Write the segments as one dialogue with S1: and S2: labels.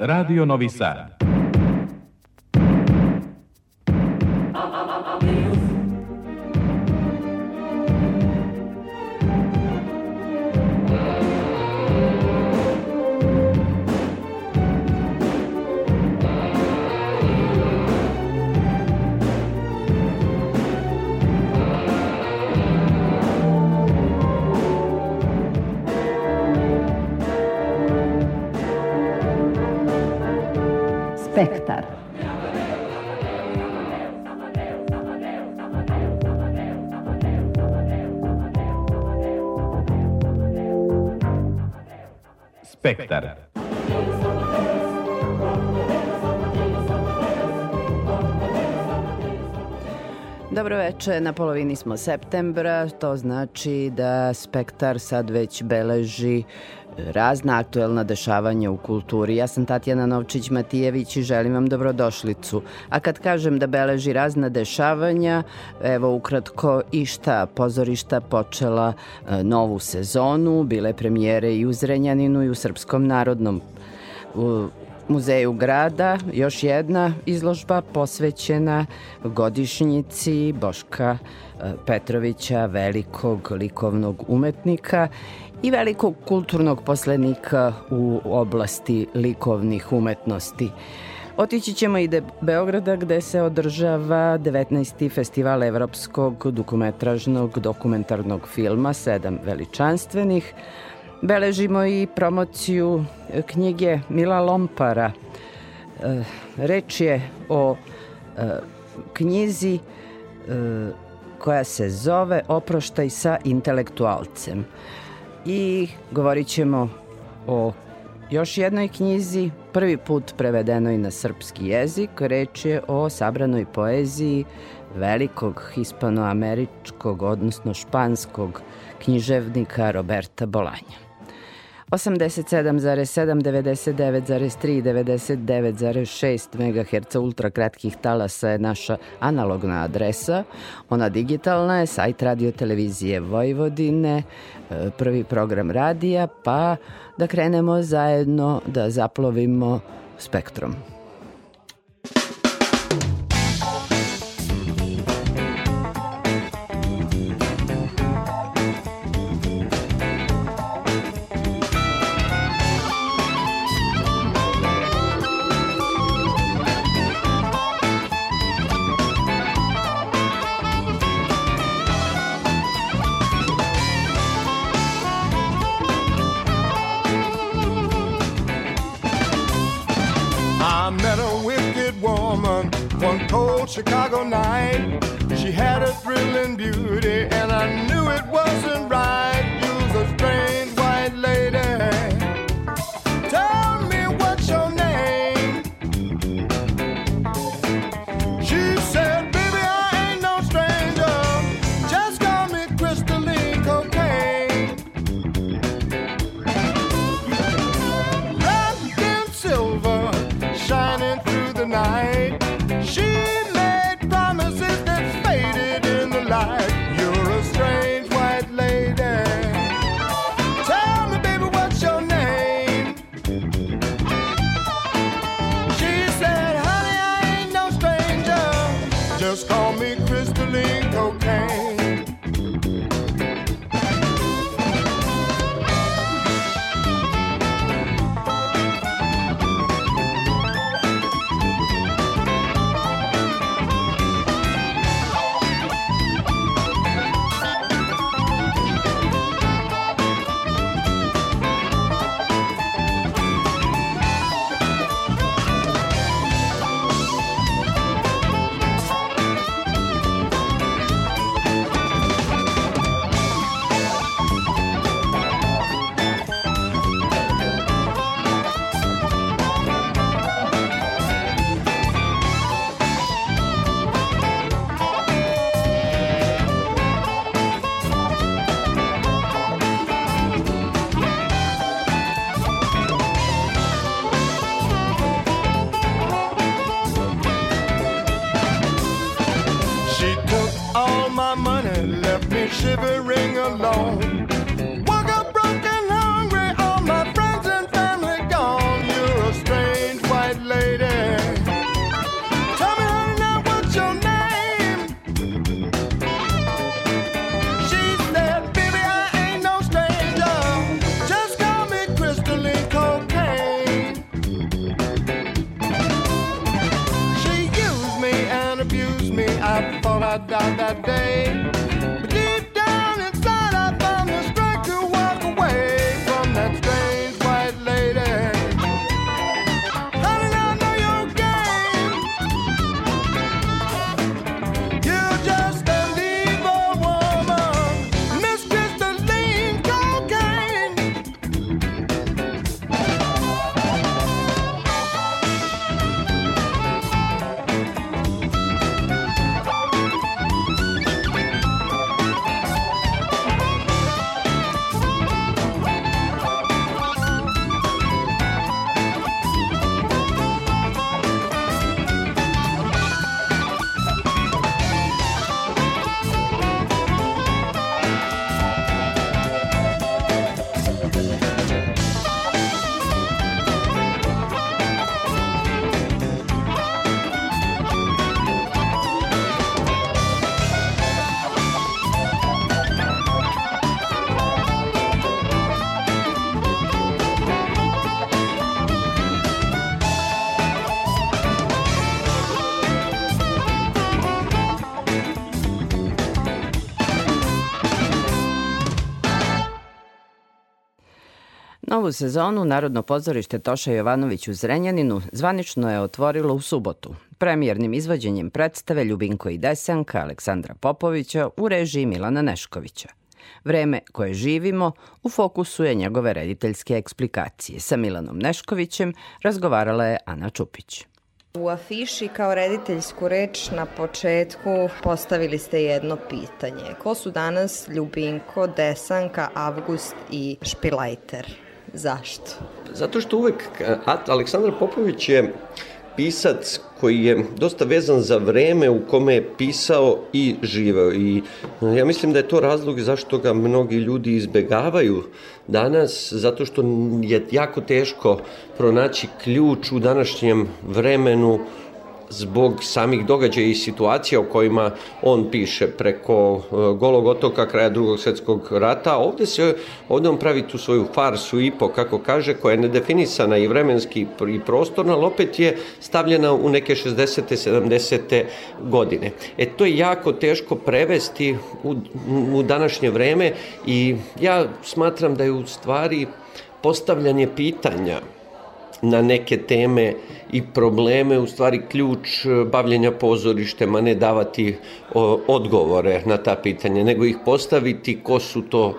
S1: Radio Novi Sad.
S2: Spektar. Dobro veče, na polovini smo septembra, to znači da Spektar sad već beleži razna aktuelna dešavanja u kulturi. Ja sam Tatjana Novčić-Matijević i želim vam dobrodošlicu. A kad kažem da beleži razna dešavanja, evo ukratko i šta pozorišta počela e, novu sezonu, bile premijere i u Zrenjaninu i u Srpskom narodnom u muzeju grada još jedna izložba posvećena godišnjici Boška e, Petrovića, velikog likovnog umetnika i velikog kulturnog poslednika u oblasti likovnih umetnosti. Otići ćemo i do Beograda gde se održava 19. festival evropskog dokumentražnog dokumentarnog filma, sedam veličanstvenih. Beležimo i promociju knjige Mila Lompara. E, reč je o e, knjizi e, koja se zove Oproštaj sa intelektualcem i govorit ćemo o još jednoj knjizi, prvi put prevedenoj na srpski jezik. Reč je o sabranoj poeziji velikog hispanoameričkog, odnosno španskog književnika Roberta Bolanja. 87,7, 99,3 99,6 MHz ultrakratkih talasa je naša analogna adresa. Ona digitalna je sajt radio televizije Vojvodine, e, prvi program radija, pa da krenemo zajedno da zaplovimo spektrom.
S3: Chicago night. She had a thrilling beauty,
S2: Novu sezonu Narodno pozorište Toša Jovanović u Zrenjaninu zvanično je otvorilo u subotu premijernim izvođenjem predstave Ljubinko i Desanka Aleksandra Popovića u režiji Milana Neškovića. Vreme koje živimo u fokusu je njegove rediteljske eksplikacije. Sa Milanom Neškovićem razgovarala je Ana Čupić.
S4: U afiši kao rediteljsku reč na početku postavili ste jedno pitanje. Ko su danas Ljubinko, Desanka, Avgust i Špilajter? Zašto?
S5: Zato što uvek Aleksandar Popović je pisac koji je dosta vezan za vreme u kome je pisao i živeo i ja mislim da je to razlog zašto ga mnogi ljudi izbegavaju danas, zato što je jako teško pronaći ključ u današnjem vremenu zbog samih događaja i situacija o kojima on piše preko uh, golog otoka kraja drugog svetskog rata. Ovde se ovde on pravi tu svoju farsu i po kako kaže koja je nedefinisana i vremenski i prostorno, ali opet je stavljena u neke 60. 70. godine. E to je jako teško prevesti u, u današnje vreme i ja smatram da je u stvari postavljanje pitanja na neke teme i probleme, u stvari ključ e, bavljenja pozorištem, a ne davati o, odgovore na ta pitanja, nego ih postaviti ko su to,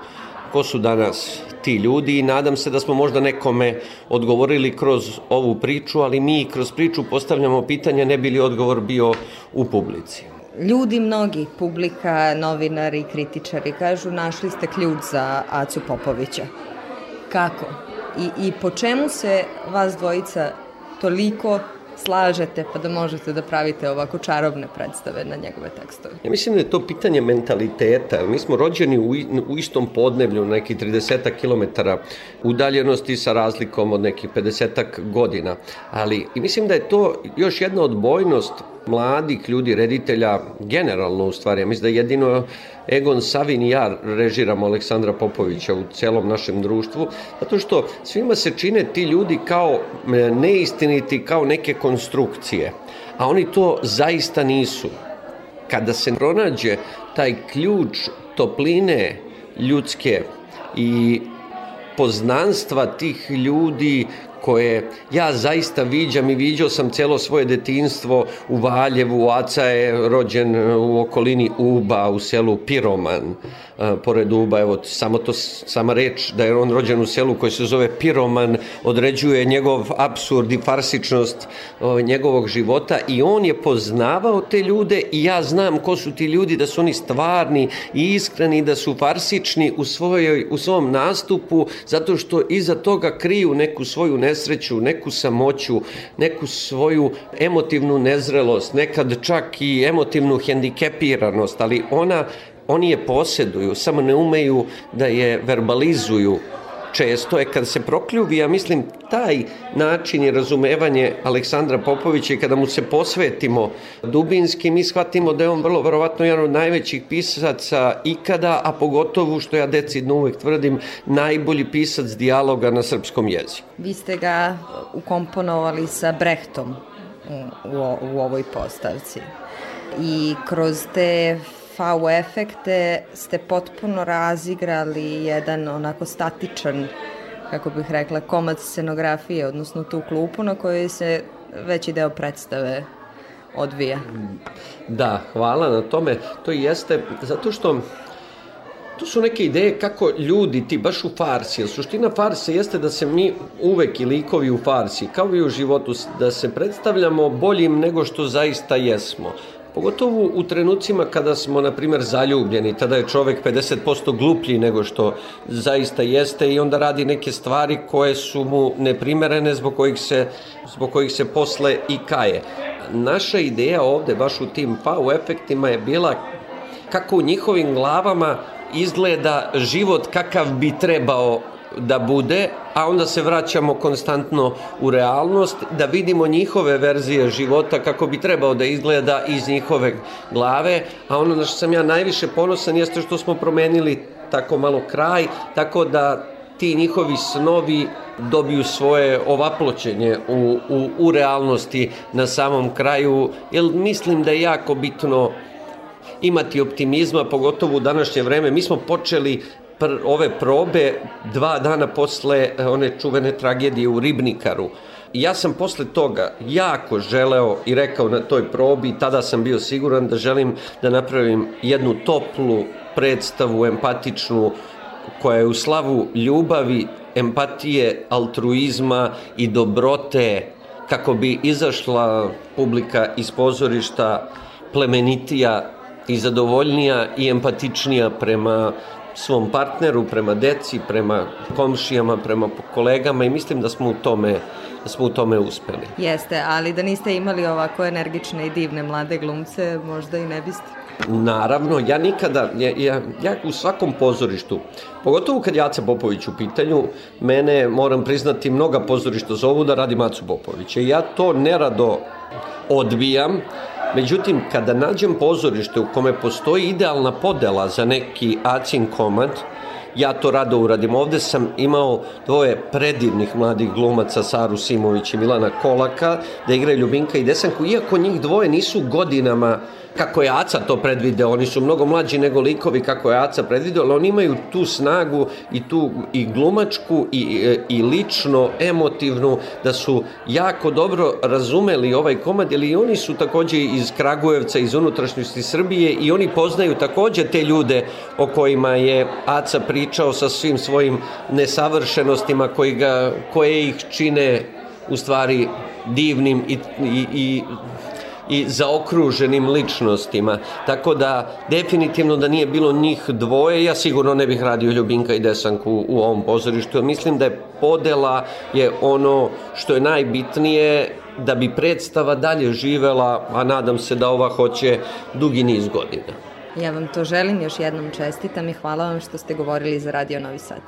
S5: ko su danas ti ljudi i nadam se da smo možda nekome odgovorili kroz ovu priču, ali mi kroz priču postavljamo pitanja ne bi li odgovor bio u publici.
S4: Ljudi mnogi, publika, novinari, kritičari kažu našli ste ključ za Acu Popovića. Kako? I, I po čemu se vas dvojica toliko slažete pa da možete da pravite ovako čarobne predstave na njegove tekstove?
S5: Ja mislim da je to pitanje mentaliteta. Mi smo rođeni u, u istom podneblju, neki 30 km udaljenosti sa razlikom od nekih 50 godina. Ali i mislim da je to još jedna odbojnost mladih ljudi, reditelja, generalno u stvari. Ja mislim da jedino Egon Savin i ja režiramo Aleksandra Popovića u celom našem društvu, zato što svima se čine ti ljudi kao neistiniti, kao neke konstrukcije, a oni to zaista nisu. Kada se pronađe taj ključ topline ljudske i poznanstva tih ljudi koje ja zaista viđam i viđao sam celo svoje detinstvo u Valjevu, Aca je rođen u okolini Uba, u selu Piroman, pored Uba, evo, samo to, sama reč da je on rođen u selu koji se zove Piroman, određuje njegov absurd i farsičnost njegovog života i on je poznavao te ljude i ja znam ko su ti ljudi, da su oni stvarni i iskreni, da su farsični u, svojoj, u svom nastupu, zato što iza toga kriju neku svoju nesreću, neku samoću, neku svoju emotivnu nezrelost, nekad čak i emotivnu hendikepiranost, ali ona oni je poseduju, samo ne umeju da je verbalizuju često je kad se prokljubi, ja mislim, taj način i razumevanje Aleksandra Popovića i kada mu se posvetimo dubinski, mi shvatimo da je on vrlo verovatno jedan od najvećih pisaca ikada, a pogotovo, što ja decidno uvek tvrdim, najbolji pisac dijaloga na srpskom jeziku.
S4: Vi ste ga ukomponovali sa Brehtom u, u, u ovoj postavci. i kroz te FAU efekte ste potpuno razigrali jedan onako statičan kako bih rekla, komad scenografije, odnosno tu klupu na kojoj se veći deo predstave odvija.
S5: Da, hvala na tome. To jeste, zato što to su neke ideje kako ljudi, ti baš u farsi, suština farse jeste da se mi uvek i likovi u farsi, kao i u životu, da se predstavljamo boljim nego što zaista jesmo. Pogotovo u trenucima kada smo, na primer, zaljubljeni, tada je čovek 50% gluplji nego što zaista jeste i onda radi neke stvari koje su mu neprimerene zbog kojih se, zbog kojih se posle i kaje. Naša ideja ovde, baš u tim FAU efektima je bila kako u njihovim glavama izgleda život kakav bi trebao da bude, a onda se vraćamo konstantno u realnost, da vidimo njihove verzije života kako bi trebao da izgleda iz njihove glave, a ono na što sam ja najviše ponosan jeste što smo promenili tako malo kraj, tako da ti njihovi snovi dobiju svoje ovaploćenje u, u, u realnosti na samom kraju, jer mislim da je jako bitno imati optimizma, pogotovo u današnje vreme. Mi smo počeli pr, ove probe dva dana posle e, one čuvene tragedije u Ribnikaru. Ja sam posle toga jako želeo i rekao na toj probi, tada sam bio siguran da želim da napravim jednu toplu predstavu, empatičnu, koja je u slavu ljubavi, empatije, altruizma i dobrote, kako bi izašla publika iz pozorišta plemenitija i zadovoljnija i empatičnija prema svom partneru, prema deci, prema komšijama, prema kolegama i mislim da smo u tome da smo u tome uspeli.
S4: Jeste, ali da niste imali ovako energične i divne mlade glumce, možda i ne biste.
S5: Naravno, ja nikada, ja, ja, ja u svakom pozorištu, pogotovo kad Jaca Popović u pitanju, mene, moram priznati, mnoga pozorišta zovu da radi Macu Popovića. Ja to nerado odbijam, Međutim, kada nađem pozorište u kome postoji idealna podela za neki acin komad, ja to rado uradim. Ovde sam imao dvoje predivnih mladih glumaca, Saru Simović i Milana Kolaka, da igraju Ljubinka i Desanku, iako njih dvoje nisu godinama kako je Aca to predvideo, oni su mnogo mlađi nego likovi kako je Aca predvideo, ali oni imaju tu snagu i tu i glumačku i, i lično emotivnu da su jako dobro razumeli ovaj komad, jer i oni su takođe iz Kragujevca, iz unutrašnjosti Srbije i oni poznaju takođe te ljude o kojima je Aca pričao sa svim svojim nesavršenostima koji ga, koje ih čine u stvari divnim i, i, i i zaokruženim ličnostima. Tako da definitivno da nije bilo njih dvoje, ja sigurno ne bih radio Ljubinka i Desanku u ovom pozorištu. Mislim da je podela je ono što je najbitnije da bi predstava dalje živela, a nadam se da ova hoće dugi niz godina.
S4: Ja vam to želim, još jednom čestitam i hvala vam što ste govorili za Radio Novi Sad.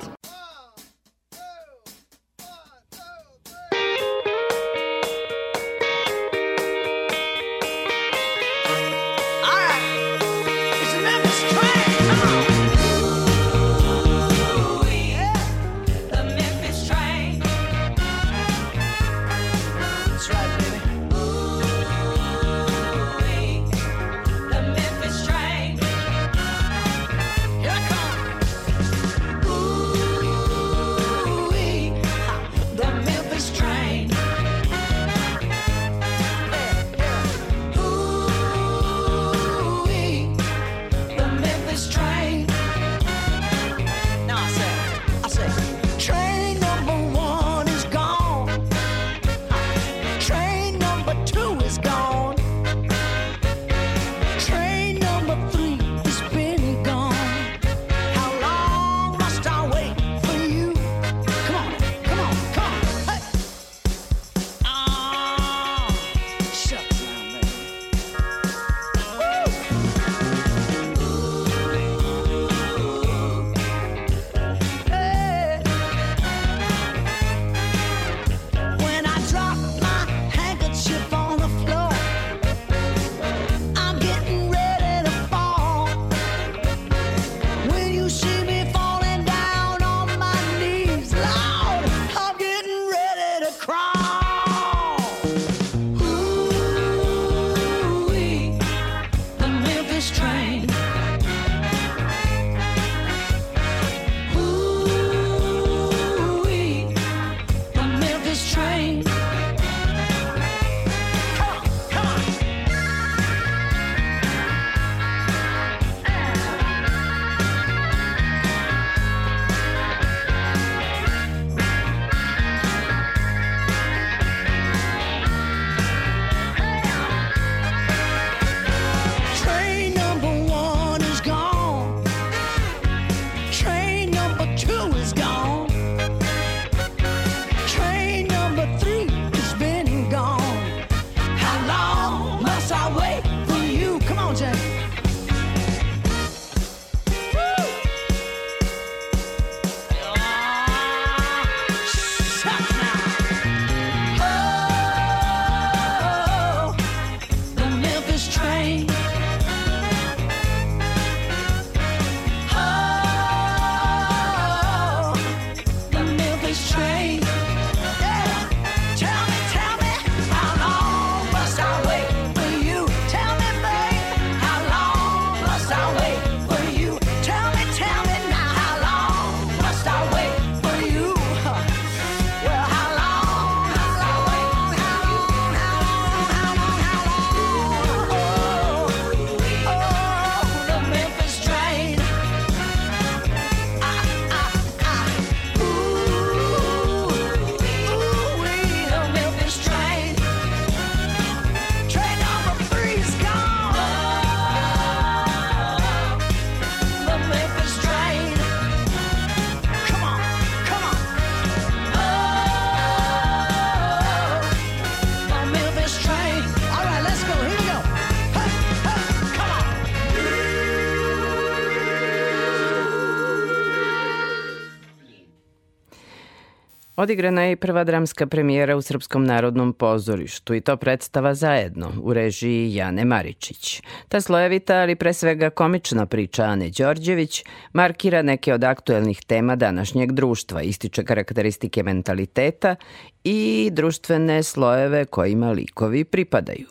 S2: Odigrana je i prva dramska premijera u Srpskom narodnom pozorištu i to predstava zajedno u režiji Jane Maričić. Ta slojevita, ali pre svega komična priča Ane Đorđević markira neke od aktuelnih tema današnjeg društva, ističe karakteristike mentaliteta i društvene slojeve kojima likovi pripadaju.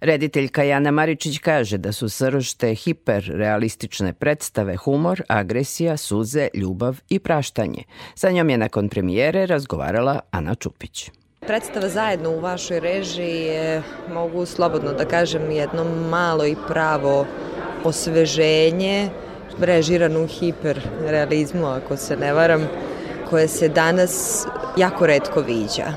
S2: Rediteljka Jana Maričić kaže da su sršte hiperrealistične predstave humor, agresija, suze, ljubav i praštanje. Sa njom je nakon premijere razgovarala Ana Čupić.
S4: Predstava zajedno u vašoj režiji je, mogu slobodno da kažem, jedno malo i pravo osveženje, režirano u hiperrealizmu, ako se ne varam, koje se danas jako redko viđa.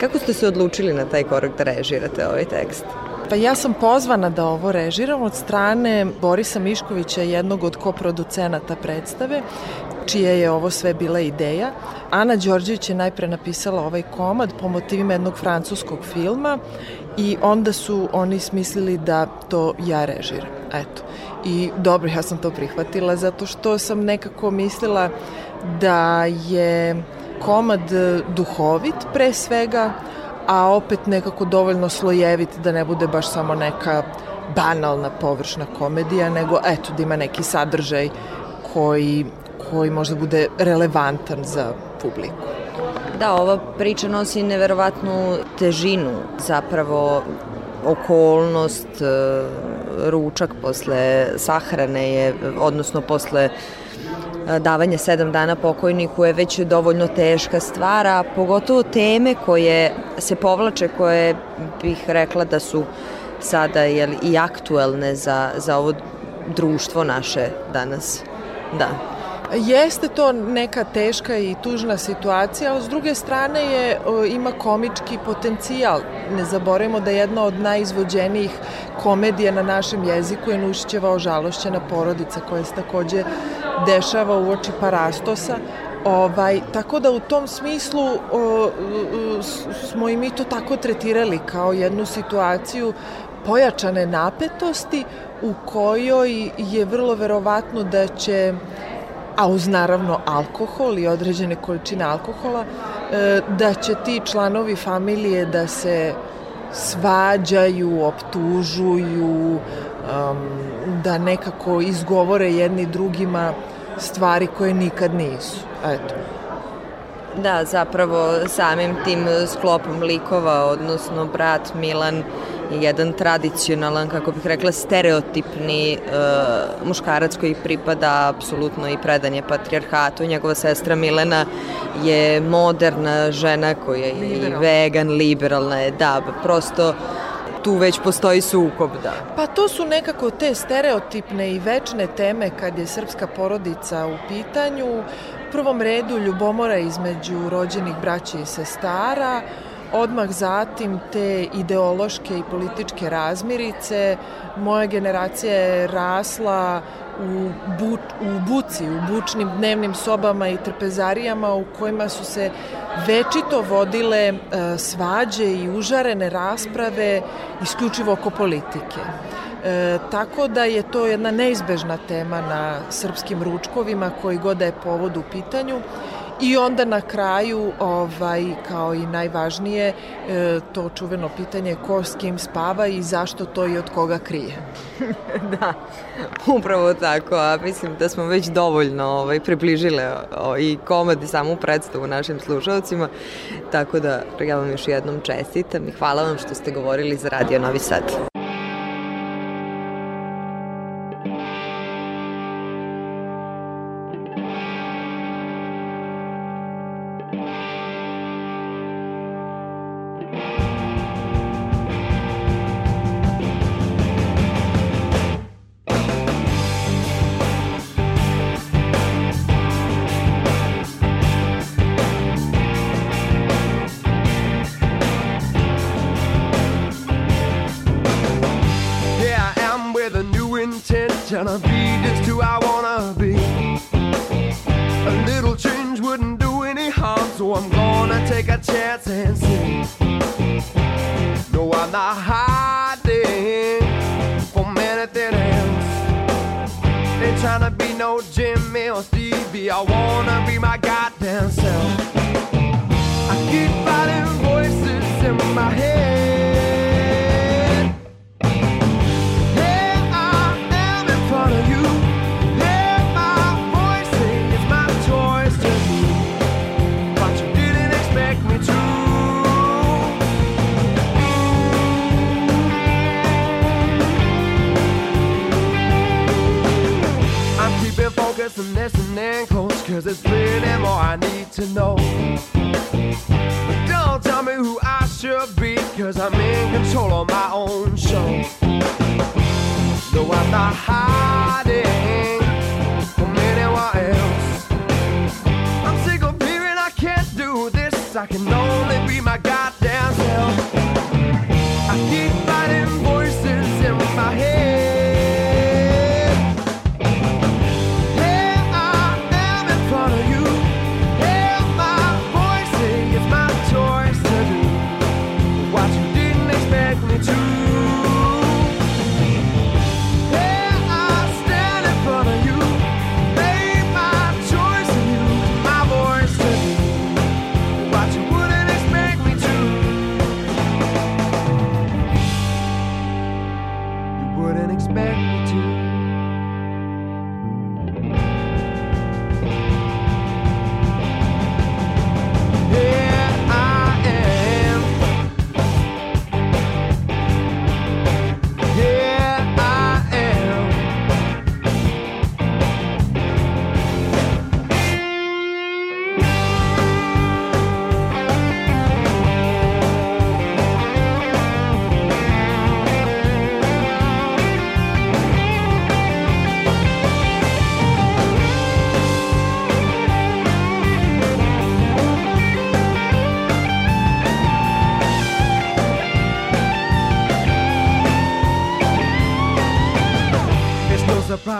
S4: Kako ste se odlučili na taj korak da režirate ovaj tekst?
S6: Pa ja sam pozvana da ovo režiram od strane Borisa Miškovića, jednog od koproducenata predstave, čija je ovo sve bila ideja. Ana Đorđević je najpre napisala ovaj komad po motivima jednog francuskog filma i onda su oni smislili da to ja režiram. Eto. I dobro, ja sam to prihvatila zato što sam nekako mislila da je komad duhovit pre svega, a opet nekako dovoljno slojevit da ne bude baš samo neka banalna površna komedija, nego eto da ima neki sadržaj koji, koji možda bude relevantan za publiku.
S4: Da, ova priča nosi neverovatnu težinu, zapravo okolnost, e, ručak posle sahrane je, odnosno posle davanje sedam dana pokojniku je već dovoljno teška stvar, a pogotovo teme koje se povlače, koje bih rekla da su sada jel, i aktuelne za, za ovo društvo naše danas. Da.
S6: Jeste to neka teška i tužna situacija, ali s druge strane je, ima komički potencijal. Ne zaboravimo da jedna od najizvođenijih komedija na našem jeziku je Nušićeva ožalošćena porodica koja se takođe dešava u oči Parastosa. Ovaj, tako da u tom smislu o, smo i mi to tako tretirali kao jednu situaciju pojačane napetosti u kojoj je vrlo verovatno da će a uz naravno alkohol i određene količine alkohola, e, da će ti članovi familije da se svađaju, optužuju, da nekako izgovore jedni drugima stvari koje nikad nisu. Eto.
S4: Da, zapravo samim tim sklopom likova, odnosno brat Milan je jedan tradicionalan, kako bih rekla, stereotipni uh, muškarac koji pripada apsolutno i predanje patrijarhatu. Njegova sestra Milena je moderna žena koja je i vegan, liberalna je, da, prosto tu već postoji sukob, da.
S6: Pa to su nekako te stereotipne i večne teme kad je srpska porodica u pitanju. U prvom redu ljubomora između rođenih braća i sestara, odmah zatim te ideološke i političke razmirice. Moja generacija je rasla u, bu, u buci, u bučnim dnevnim sobama i trpezarijama u kojima su se večito vodile e, svađe i užarene rasprave isključivo oko politike. E, tako da je to jedna neizbežna tema na srpskim ručkovima koji god je povod u pitanju I onda na kraju, ovaj, kao i najvažnije, e, to čuveno pitanje ko s kim spava i zašto to i od koga krije.
S4: da, upravo tako, a mislim da smo već dovoljno ovaj, približile o, i komad i samu predstavu našim slušalcima, tako da ja vam još jednom čestitam i hvala vam što ste govorili za Radio Novi Sad.
S3: ain't trying to be no Jimmy or Stevie. I wanna be my goddamn self. I keep fighting voices in my head. Cause there's plenty more I need to know. But don't tell me who I should be Cause I'm in control of my own show. No, I'm not hiding from anyone else. I'm sick of hearing I can't do this. I can only be my goddamn self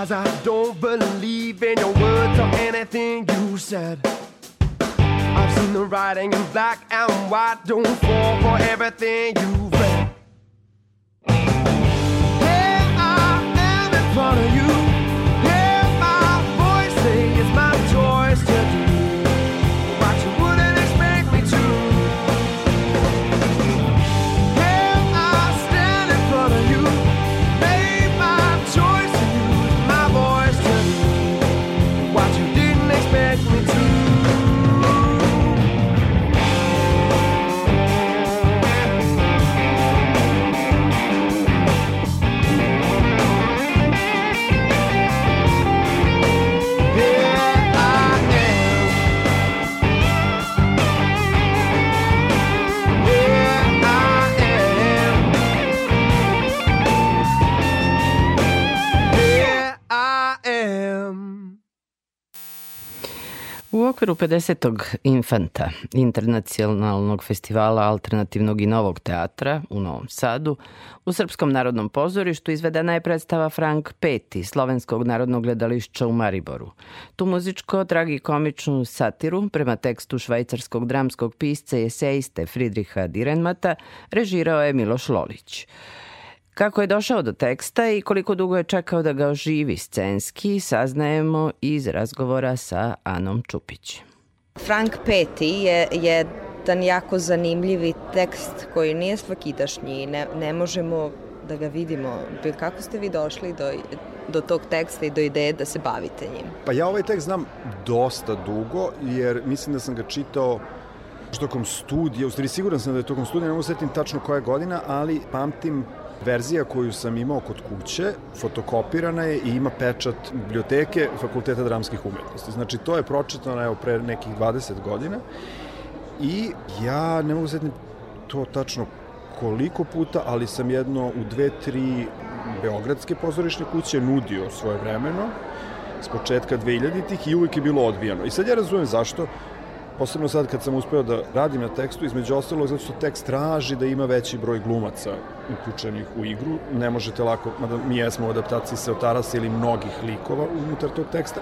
S3: surprise I don't believe in your words or anything you said. I've seen the writing in black and white. Don't fall for everything you've read. Here I am in front of you.
S2: Okviru 50. Infanta, internacionalnog festivala alternativnog i novog teatra u Novom Sadu, u Srpskom narodnom pozorištu izvedena je predstava Frank Peti, Slovenskog narodnog gledališća u Mariboru. Tu muzičko-tragikomičnu satiru, prema tekstu švajcarskog dramskog pisca i eseiste Fridriha Direnmata, režirao je Miloš Lolić. Kako je došao do teksta i koliko dugo je čekao da ga oživi scenski, saznajemo iz razgovora sa Anom Čupić.
S4: Frank Peti je jedan jako zanimljivi tekst koji nije svakidašnji i ne, ne možemo da ga vidimo. Kako ste vi došli do, do tog teksta i do ideje da se bavite njim?
S7: Pa ja ovaj tekst znam dosta dugo, jer mislim da sam ga čitao tokom studija, u stvari siguran sam da je tokom studija, ne mogu setim tačno koja godina, ali pamtim verzija koju sam imao kod kuće, fotokopirana je i ima pečat biblioteke Fakulteta dramskih umetnosti. Znači, to je pročitano evo, pre nekih 20 godina i ja ne mogu setim to tačno koliko puta, ali sam jedno u dve, tri beogradske pozorišne kuće nudio svoje vremeno s početka 2000-ih i uvijek je bilo odbijano. I sad ja razumem zašto, posebno sad kad sam uspeo da radim na tekstu, između ostalog zato što tekst traži da ima veći broj glumaca uključenih u igru. Ne možete lako, mada mi jesmo u adaptaciji se ili mnogih likova unutar tog teksta,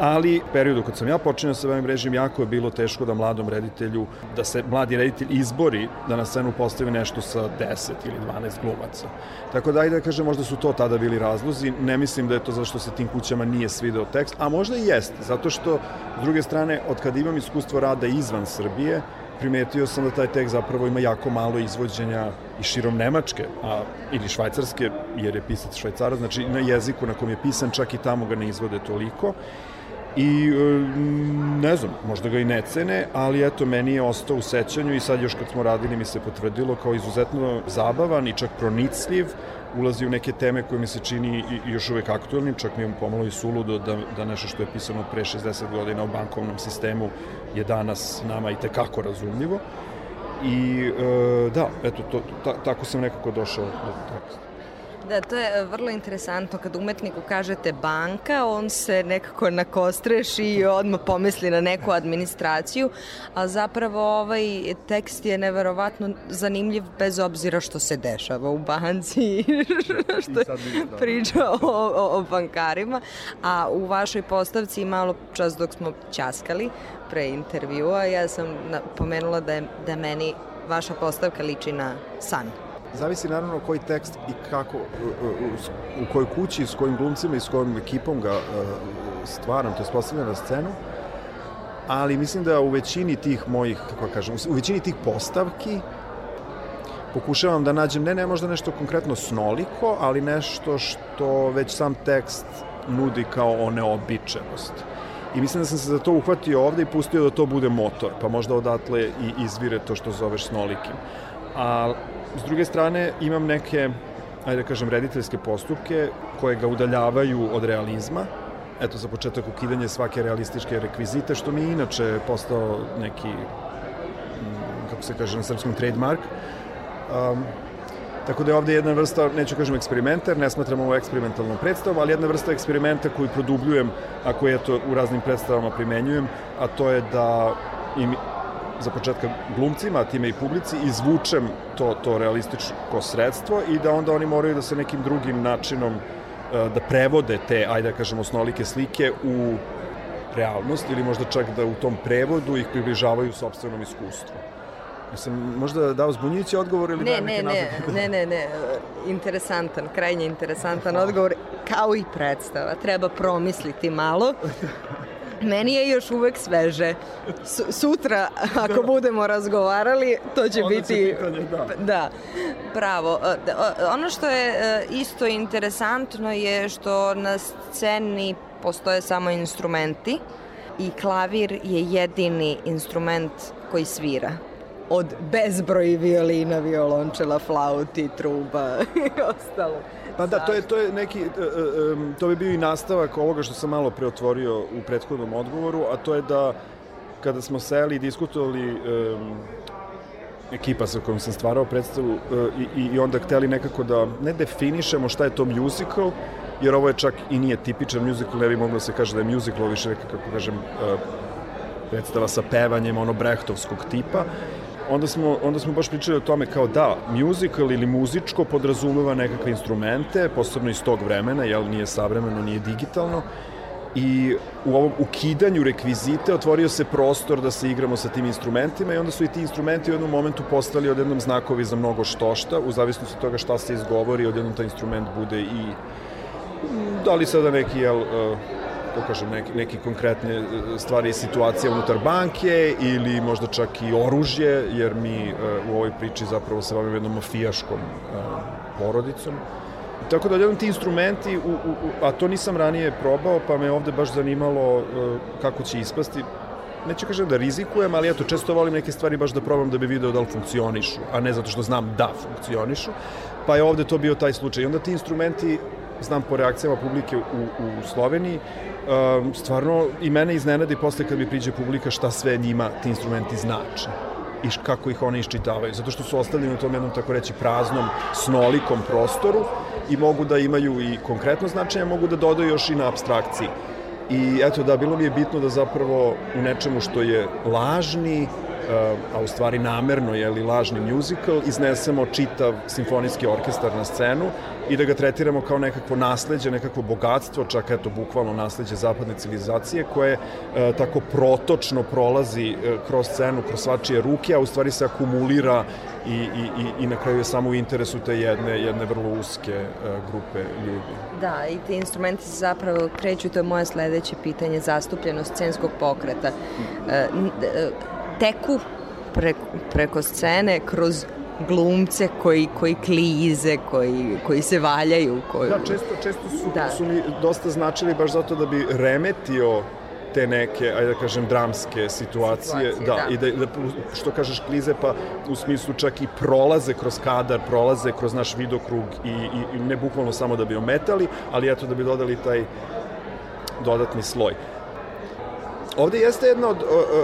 S7: ali u periodu kad sam ja počinio sa ovim režim, jako je bilo teško da mladom reditelju, da se mladi reditelj izbori da na scenu postavi nešto sa 10 ili 12 glumaca. Tako da, ajde da kažem, možda su to tada bili razlozi. Ne mislim da je to zašto se tim kućama nije svideo tekst, a možda i jeste, zato što, s druge strane, od kad imam iskustvo rada izvan Srbije, primetio sam da taj tekst zapravo ima jako malo izvođenja i širom Nemačke, a, ili Švajcarske, jer je pisac Švajcara, znači na jeziku na kom je pisan, čak i tamo ga ne izvode toliko. I e, ne znam, možda ga i ne cene, ali eto, meni je ostao u sećanju i sad još kad smo radili mi se potvrdilo kao izuzetno zabavan i čak pronicljiv, ulazi u neke teme koje mi se čini još uvek aktuelnim, čak mi je pomalo i suludo da, da nešto što je pisano pre 60 godina u bankovnom sistemu je danas nama i tekako razumljivo. I e, da, eto, to, ta, tako sam nekako došao do teksta.
S4: Da, to je e, vrlo interesantno kad umetniku kažete banka, on se nekako nakostreši i odmah pomisli na neku administraciju, a zapravo ovaj tekst je neverovatno zanimljiv bez obzira što se dešava u banci, što je priča o, o, o bankarima, a u vašoj postavci malo čas dok smo ćaskali pre intervjua, ja sam pomenula da je da meni vaša postavka liči na san.
S7: Zavisi naravno koji tekst i kako, u, kojoj kući, s kojim glumcima i s kojom ekipom ga e, stvaram, to je postavljam na scenu, ali mislim da u većini tih mojih, kako da kažem, u većini tih postavki pokušavam da nađem, ne, ne možda nešto konkretno snoliko, ali nešto što već sam tekst nudi kao o neobičenost. I mislim da sam se za to uhvatio ovde i pustio da to bude motor, pa možda odatle i izvire to što zoveš snolikim. A S druge strane, imam neke, ajde da kažem, rediteljske postupke koje ga udaljavaju od realizma. Eto, za početak ukidanje svake realističke rekvizite, što mi je inače postao neki, mm, kako se kaže na srpskom, trademark. Um, Tako da je ovde jedna vrsta, neću kažem eksperimenter, ne smatram ovo eksperimentalnom predstavom, ali jedna vrsta eksperimenta koju produbljujem, ako je to u raznim predstavama primenjujem, a to je da im za početka glumcima, a time i publici, izvučem to, to realističko sredstvo i da onda oni moraju da se nekim drugim načinom e, da prevode te, ajde da kažemo, snolike slike u realnost ili možda čak da u tom prevodu ih približavaju sobstvenom iskustvu. Jesam možda dao zbunjujući odgovor ili
S4: ne, da ne, ne, ne, ne, ne, interesantan, krajnje interesantan odgovor, kao i predstava. Treba promisliti malo Meni je još uvek sveže. S sutra, ako da. budemo razgovarali, to će Onda biti... Pitanje, da. da, bravo. E, ono što je e, isto interesantno je što na sceni postoje samo instrumenti i klavir je jedini instrument koji svira od bezbroj violina, violončela, flauti, truba i ostalo.
S7: Pa da, to je, to je neki, e, e, to bi bio i nastavak ovoga što sam malo preotvorio u prethodnom odgovoru, a to je da kada smo seli i diskutovali um, ekipa sa kojom sam stvarao predstavu i, i onda hteli nekako da ne definišemo šta je to musical, jer ovo je čak i nije tipičan musical, ne bi moglo da se kaže da je musical, više kako kažem, predstava sa pevanjem, ono brehtovskog tipa onda smo, onda smo baš pričali o tome kao da, musical ili muzičko podrazumeva nekakve instrumente, posebno iz tog vremena, jel nije savremeno, nije digitalno, i u ovom ukidanju rekvizite otvorio se prostor da se igramo sa tim instrumentima i onda su i ti instrumenti u jednom momentu postali odjednom znakovi za mnogo štošta, u zavisnosti od toga šta se izgovori, odjednom taj instrument bude i da li sada neki, jel, kako kažem, neki, neki konkretne e, stvari i situacije unutar banke ili možda čak i oružje, jer mi e, u ovoj priči zapravo se bavimo jednom mafijaškom e, porodicom. Tako da jedan ti instrumenti, u, u, a to nisam ranije probao, pa me ovde baš zanimalo kako će ispasti. Neću kažem da rizikujem, ali eto, često volim neke stvari baš da probam da bi video da li funkcionišu, a ne zato što znam da funkcionišu. Pa je ovde to bio taj slučaj. I onda ti instrumenti znam po reakcijama publike u, u Sloveniji, um, stvarno i mene iznenadi posle kad mi priđe publika šta sve njima ti instrumenti znače i kako ih oni iščitavaju, zato što su ostavljeni u tom jednom, tako reći, praznom, snolikom prostoru i mogu da imaju i konkretno značenje, mogu da dodaju još i na abstrakciji. I eto da, bilo mi je bitno da zapravo u nečemu što je lažni, a u stvari namerno je li lažni musical, iznesemo čitav simfonijski orkestar na scenu i da ga tretiramo kao nekakvo nasledđe, nekakvo bogatstvo, čak eto bukvalno nasledđe zapadne civilizacije koje e, tako protočno prolazi e, kroz scenu, kroz svačije ruke, a u stvari se akumulira i, i, i, na kraju je samo u interesu te jedne, jedne vrlo uske e, grupe ljudi.
S4: Da, i ti instrumenti se zapravo kreću, to je moje sledeće pitanje, zastupljenost scenskog pokreta. E, e, teku preko, preko scene kroz glumce koji, koji klize, koji, koji se valjaju. Koji...
S7: Da, često, često su,
S4: Da.
S7: su mi dosta značili baš zato da bi remetio te neke, ajde da kažem, dramske situacije,
S4: Situacije,
S7: da,
S4: da.
S7: i da, da, što kažeš, klize, pa u smislu čak i prolaze kroz kadar, prolaze kroz naš vidokrug i, i, i ne bukvalno samo da bi ometali, ali eto da bi dodali taj dodatni sloj. Ovde jeste jedna od,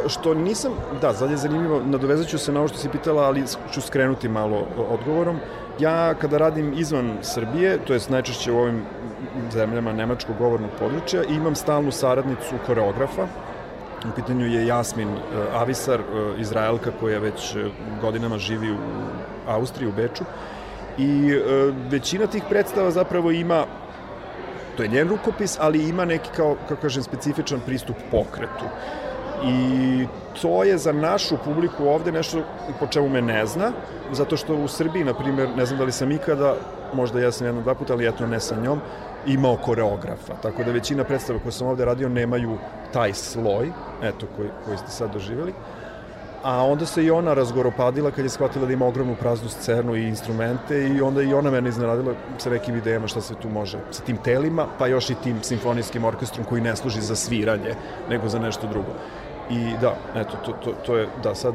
S7: što nisam, da, sad je zanimljivo, nadovezat ću se na ovo što si pitala, ali ću skrenuti malo odgovorom. Ja kada radim izvan Srbije, to jest najčešće u ovim zemljama nemačkog govornog područja, imam stalnu saradnicu koreografa, U pitanju je Jasmin e, Avisar, e, Izraelka koja već e, godinama živi u Austriji, u Beču. I većina tih predstava zapravo ima to je njen rukopis, ali ima neki, kao, kako kažem, specifičan pristup pokretu. I to je za našu publiku ovde nešto po čemu me ne zna, zato što u Srbiji, na primjer, ne znam da li sam ikada, možda ja sam jedno dva puta, ali eto ne sa njom, imao koreografa. Tako da većina predstava koje sam ovde radio nemaju taj sloj, eto, koji, koji ste sad doživjeli. A onda se i ona razgoropadila kad je shvatila da ima ogromnu praznu scenu i instrumente i onda i ona mene iznenadila sa nekim idejama šta se tu može sa tim telima, pa još i tim simfonijskim orkestrom koji ne služi za sviranje, nego za nešto drugo. I da, eto, to, to, to je, da, sad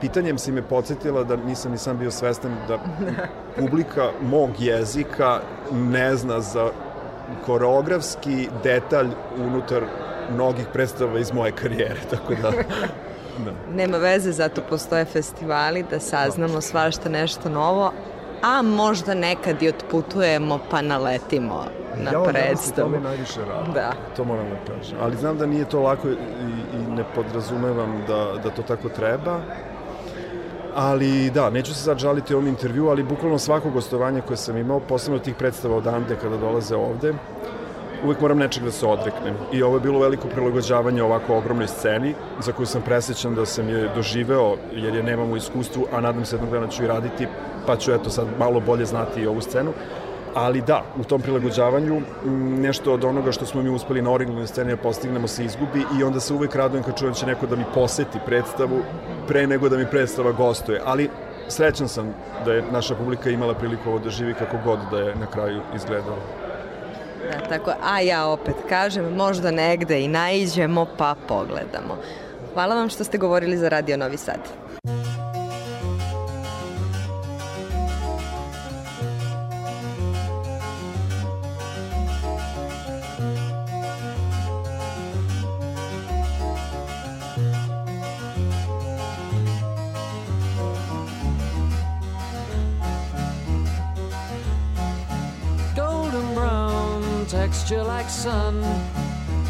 S7: pitanjem si me podsjetila da nisam ni sam bio svestan da publika mog jezika ne zna za koreografski detalj unutar mnogih predstava iz moje karijere, tako da... da.
S4: Nema veze, zato postoje festivali da saznamo svašta nešto novo, a možda nekad i otputujemo pa naletimo na
S7: ja,
S4: predstavu.
S7: Ja, najviše radi.
S4: Da.
S7: To moram da kažem. Ali znam da nije to lako i, i ne podrazumevam da, da to tako treba. Ali da, neću se sad žaliti ovom intervju, ali bukvalno svako gostovanje koje sam imao, posebno tih predstava odande kada dolaze ovde, uvek moram nečeg da se odreknem. I ovo je bilo veliko prilagođavanje ovako ogromnoj sceni, za koju sam presjećan da sam je doživeo, jer je nemam u iskustvu, a nadam se jednog dana ću i raditi, pa ću eto sad malo bolje znati i ovu scenu. Ali da, u tom prilagođavanju nešto od onoga što smo mi uspeli na originalnoj sceni da postignemo se izgubi i onda se uvek radujem kad čujem da će neko da mi poseti predstavu pre nego da mi predstava gostuje. Ali srećan sam da je naša publika imala priliku ovo da živi kako god da je na kraju izgledalo.
S4: Da, tako, a ja opet kažem, možda negde i naiđemo pa pogledamo. Hvala vam što ste govorili za Radio Novi Sad.
S8: Brown like sun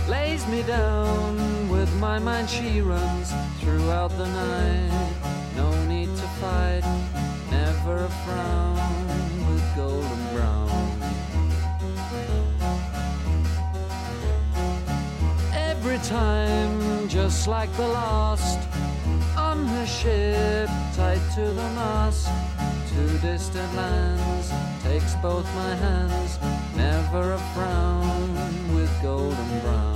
S8: lays me down with my mind. She runs throughout the night. No need to fight never a frown with golden brown. Every time just like the last on her ship tied to the mast to distant lands takes both my hands never a frown with golden brown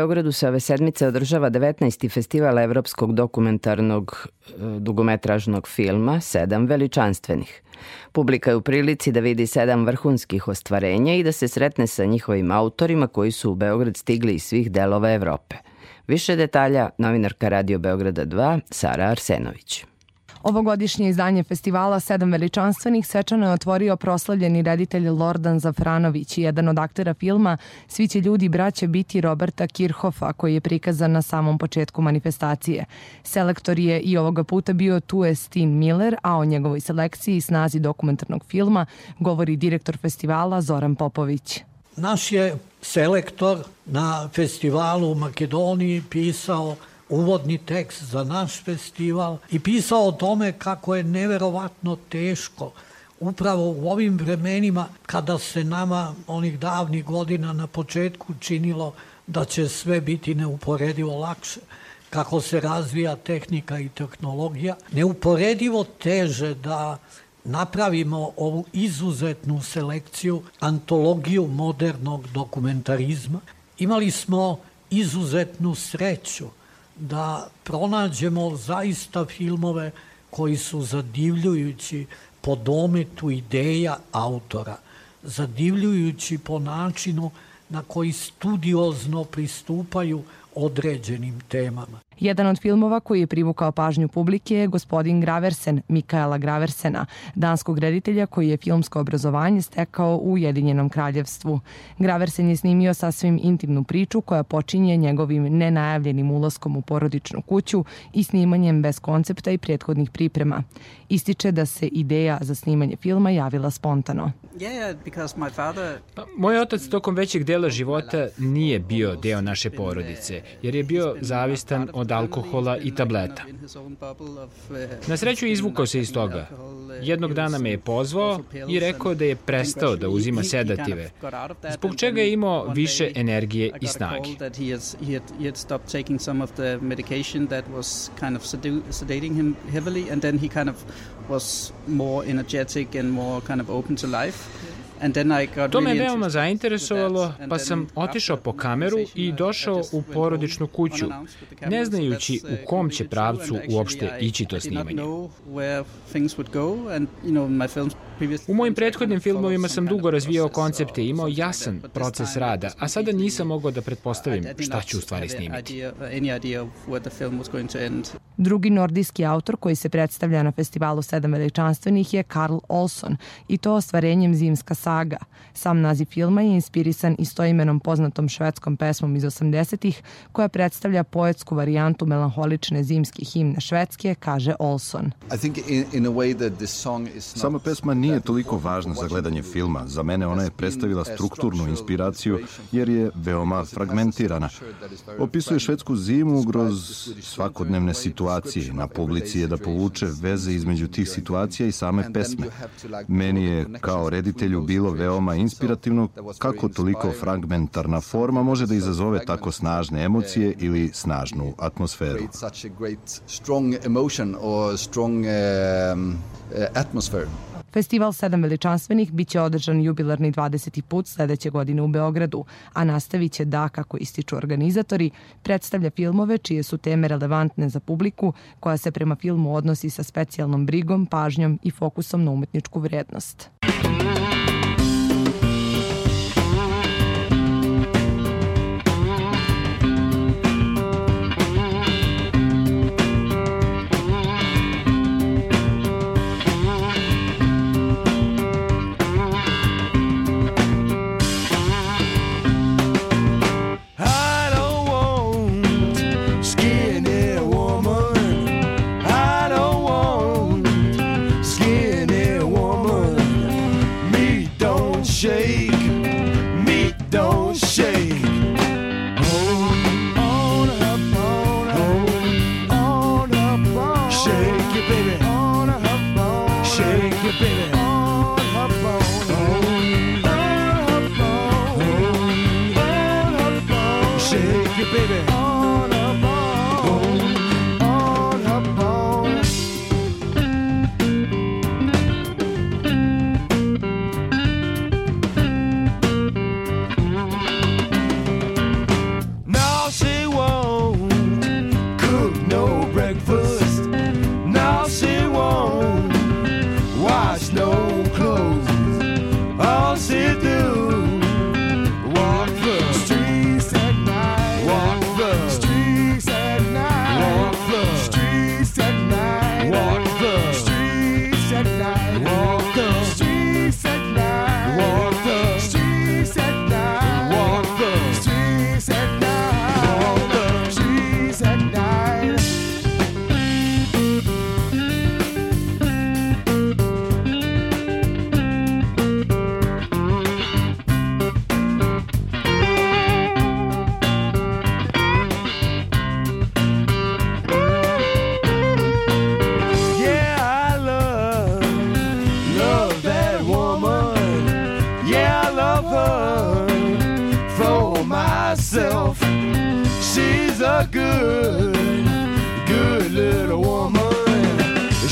S2: Beogradu se ove sedmice održava 19. festival evropskog dokumentarnog e, dugometražnog filma Sedam veličanstvenih. Publika je u prilici da vidi sedam vrhunskih ostvarenja i da se sretne sa njihovim autorima koji su u Beograd stigli iz svih delova Evrope. Više detalja novinarka Radio Beograda 2 Sara Arsenović.
S9: Ovogodišnje izdanje festivala Sedam veličanstvenih svečano je otvorio proslavljeni reditelj Lordan Zafranović, jedan od aktera filma Svi će ljudi braće biti Roberta Kirhofa, koji je prikazan na samom početku manifestacije. Selektor je i ovoga puta bio Tue Steen Miller, a o njegovoj selekciji i snazi dokumentarnog filma govori direktor festivala Zoran Popović.
S10: Naš je selektor na festivalu u Makedoniji pisao uvodni tekst za naš festival i pisao o tome kako je neverovatno teško upravo u ovim vremenima kada se nama onih davnih godina na početku činilo da će sve biti neuporedivo lakše kako se razvija tehnika i tehnologija, neuporedivo teže da napravimo ovu izuzetnu selekciju, antologiju modernog dokumentarizma. Imali smo izuzetnu sreću da pronađemo zaista filmove koji su zadivljujući po dometu ideja autora, zadivljujući po načinu na koji studiozno pristupaju određenim temama.
S9: Jedan od filmova koji je privukao pažnju publike je Gospodin Graversen, Mikaela Graversena, danskog reditelja koji je filmsko obrazovanje stekao u Ujedinjenom kraljevstvu. Graversen je snimio sasvim intimnu priču koja počinje njegovim nenajavljenim ulaskom u porodičnu kuću i snimanjem bez koncepta i prethodnih priprema. Ističe da se ideja za snimanje filma javila spontano.
S11: Pa, moj otac tokom većeg dela života nije bio deo naše porodice, jer je bio zavistan od od alkohola i tableta. Na sreću izvukao se iz toga. Jednog dana me je pozvao i rekao da je prestao da uzima sedative, zbog čega je imao više energije i snage. was more energetic and more kind of open to life. To me veoma zainteresovalo, pa sam otišao po kameru i došao u porodičnu kuću, ne znajući u kom će pravcu uopšte ići to snimanje. U mojim prethodnim filmovima sam dugo razvijao koncepte i imao jasan proces rada, a sada nisam mogao da pretpostavim šta ću u stvari snimiti.
S9: Drugi nordijski autor koji se predstavlja na festivalu Sedam veličanstvenih je Karl Olson i to ostvarenjem Zimska saga. Sam naziv filma je inspirisan istoimenom poznatom švedskom pesmom iz 80-ih koja predstavlja poetsku varijantu melanholične zimske himne Švedske, kaže Olson.
S12: Sama pesma nije toliko važna za gledanje filma. Za mene ona je predstavila strukturnu inspiraciju jer je veoma fragmentirana. Opisuje švedsku zimu kroz svakodnevne situacije. Na publici je da povuče veze između tih situacija i same pesme. Meni je kao reditelju bilo veoma inspirativno kako toliko fragmentarna forma može da izazove tako snažne emocije ili snažnu atmosferu.
S9: Festival Sedam veličanstvenih biće održan jubilarni 20. put sledeće godine u Beogradu, a nastavit će da, kako ističu organizatori, predstavlja filmove čije su teme relevantne za publiku, koja se prema filmu odnosi sa specijalnom brigom, pažnjom i fokusom na umetničku vrednost.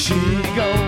S3: she goes.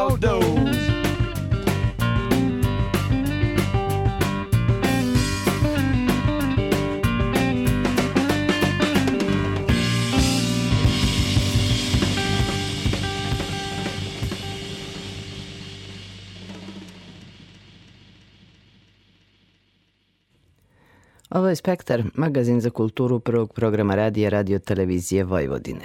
S3: Waldo.
S2: Ovo je Spektar, magazin za kulturu prvog programa radija Radio Televizije Vojvodine.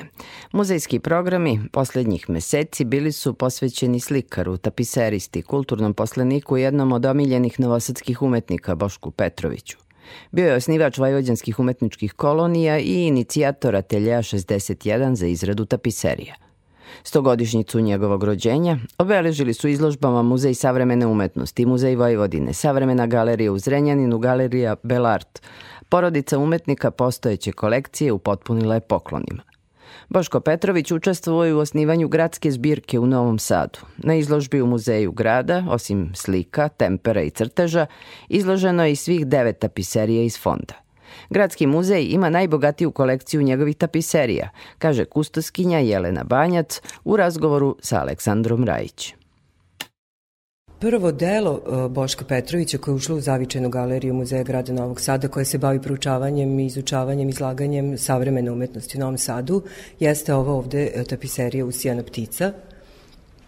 S2: Muzejski programi poslednjih meseci bili su posvećeni slikaru, tapiseristi, kulturnom posleniku i jednom od omiljenih novosadskih umetnika Bošku Petroviću. Bio je osnivač vojvođanskih umetničkih kolonija i inicijator ateljeja 61 za izradu tapiserija. Stogodišnjicu njegovog rođenja obeležili su izložbama Muzej savremene umetnosti, Muzej Vojvodine, Savremena galerija u Zrenjaninu, Galerija Belart. Porodica umetnika postojeće kolekcije upotpunila je poklonima. Boško Petrović učestvuje u osnivanju gradske zbirke u Novom Sadu. Na izložbi u muzeju grada, osim slika, tempera i crteža, izloženo je i svih devet tapiserija iz fonda. Gradski muzej ima najbogatiju kolekciju njegovih tapiserija, kaže kustoskinja Jelena Banjac u razgovoru sa Aleksandrom Rajić.
S13: Prvo delo e, Boška Petrovića koje je ušlo u zavičajnu galeriju Muzeja grada Novog Sada koje se bavi proučavanjem, izučavanjem, izlaganjem savremene umetnosti u Novom Sadu jeste ova ovde e, tapiserija Usijana ptica.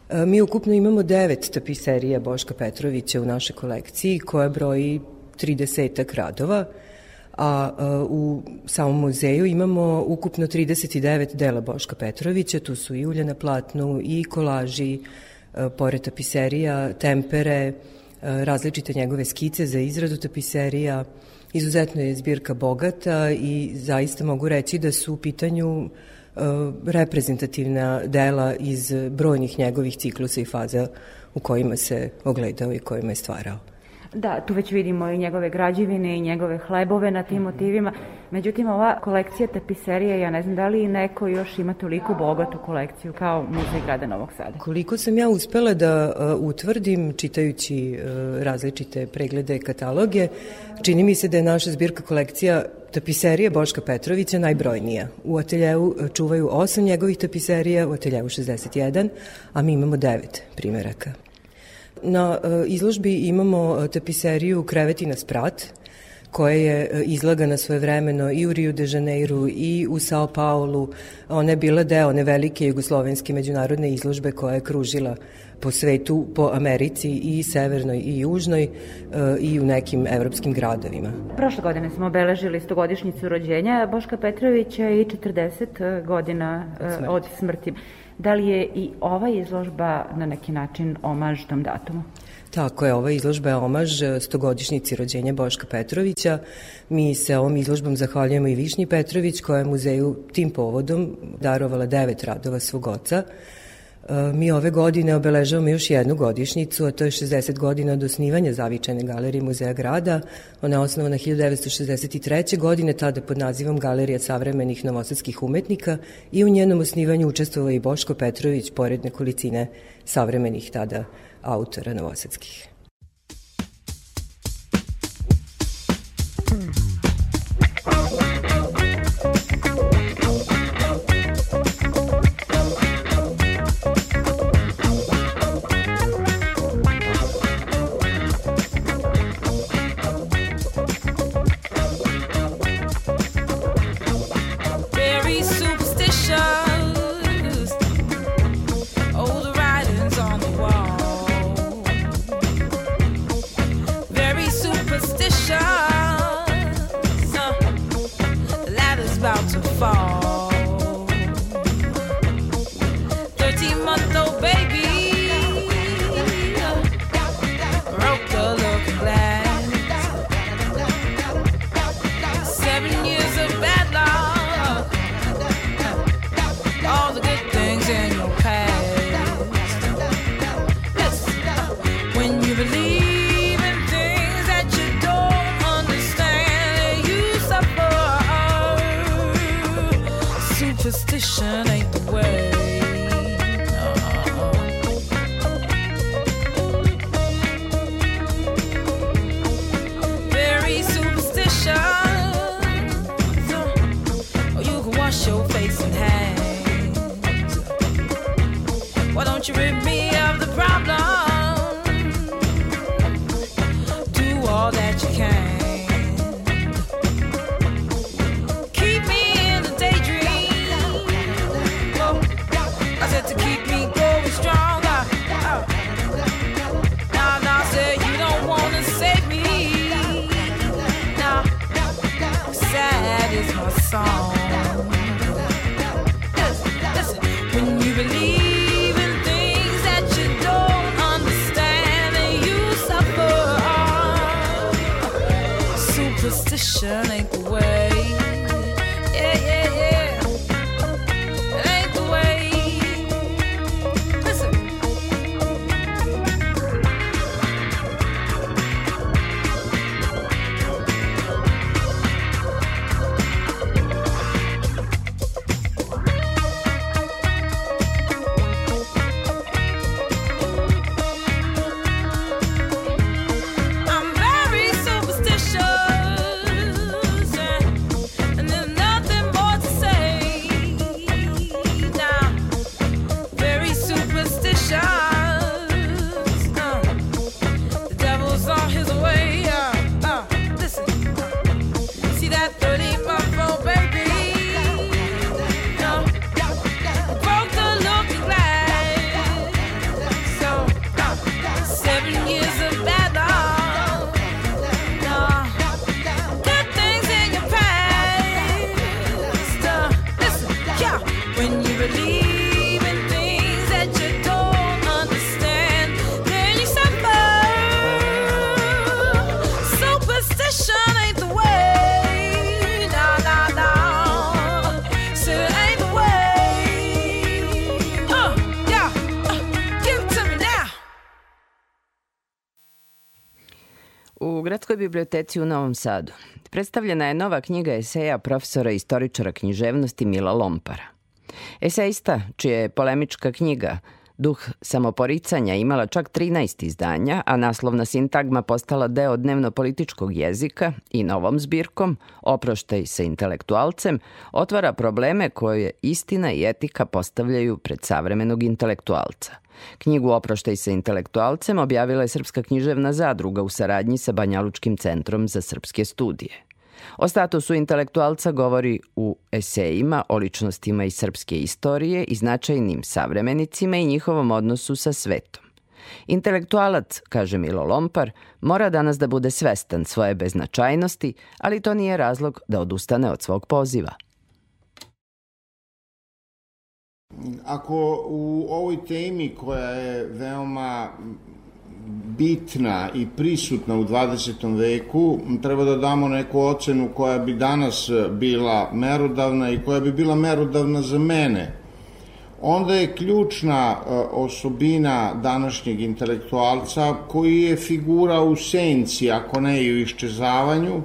S13: E, Mi ukupno imamo devet tapiserija Boška Petrovića u našoj kolekciji koja broji 30 radova a u samom muzeju imamo ukupno 39 dela Boška Petrovića, tu su i ulje na platnu i kolaži, pored tapiserija, tempere, različite njegove skice za izradu tapiserija. Izuzetno je zbirka bogata i zaista mogu reći da su u pitanju reprezentativna dela iz brojnih njegovih ciklusa i faza u kojima se ogledao i kojima je stvarao.
S14: Da, tu već vidimo i njegove građevine i njegove hlebove na tim motivima. Međutim, ova kolekcija tapiserije, ja ne znam da li neko još ima toliko bogatu kolekciju kao Muzej grada Novog Sada.
S15: Koliko sam ja uspela da uh, utvrdim, čitajući uh, različite preglede kataloge, čini mi se da je naša zbirka kolekcija tapiserije Boška Petrovića najbrojnija. U ateljevu čuvaju osam njegovih tapiserija, u ateljevu 61, a mi imamo devet primeraka. Na e, izložbi imamo e, tapiseriju Kreveti na sprat, koja je e, izlagana svoje vremeno i u Rio de Janeiro i u Sao Paulo. Ona je bila deo one velike jugoslovenske međunarodne izložbe koja je kružila po svetu, po Americi i severnoj i južnoj i u nekim evropskim gradovima.
S14: Prošle godine smo obeležili 100 godišnjicu rođenja Boška Petrovića i 40 godina od smrti. Od smrti. Da li je i ova izložba na neki način omaž tom datumu?
S15: Tako je, ova izložba je omaž stogodišnjici rođenja Boška Petrovića. Mi se ovom izložbom zahvaljujemo i Višnji Petrović koja je muzeju tim povodom darovala devet radova svog oca. Mi ove godine obeležavamo još jednu godišnjicu, a to je 60 godina od osnivanja Zavičajne galerije Muzeja grada. Ona je osnovana 1963. godine, tada pod nazivom Galerija savremenih novosadskih umetnika i u njenom osnivanju učestvovao i Boško Petrović, pored nekolicine savremenih tada autora novosadskih.
S2: U superstition ain't the way. Gradskoj biblioteci u Novom Sadu predstavljena je nova knjiga eseja profesora istoričara književnosti Mila Lompara. Esejista, čija je polemička knjiga Duh samoporicanja imala čak 13 izdanja, a naslovna sintagma postala deo dnevno-političkog jezika i novom zbirkom, oproštaj sa intelektualcem, otvara probleme koje istina i etika postavljaju pred savremenog intelektualca. Knjigu Oproštaj sa intelektualcem objavila je Srpska književna zadruga u saradnji sa Banjalučkim centrom za srpske studije. O statusu intelektualca govori u esejima o ličnostima iz srpske istorije i značajnim savremenicima i njihovom odnosu sa svetom. Intelektualac, kaže Milo Lompar, mora danas da bude svestan svoje beznačajnosti, ali to nije razlog da odustane od svog poziva.
S16: Ako u ovoj temi koja je veoma bitna i prisutna u 20. veku, treba da damo neku ocenu koja bi danas bila merodavna i koja bi bila merodavna za mene. Onda je ključna e, osobina današnjeg intelektualca koji je figura u senci, ako ne i u iščezavanju, e,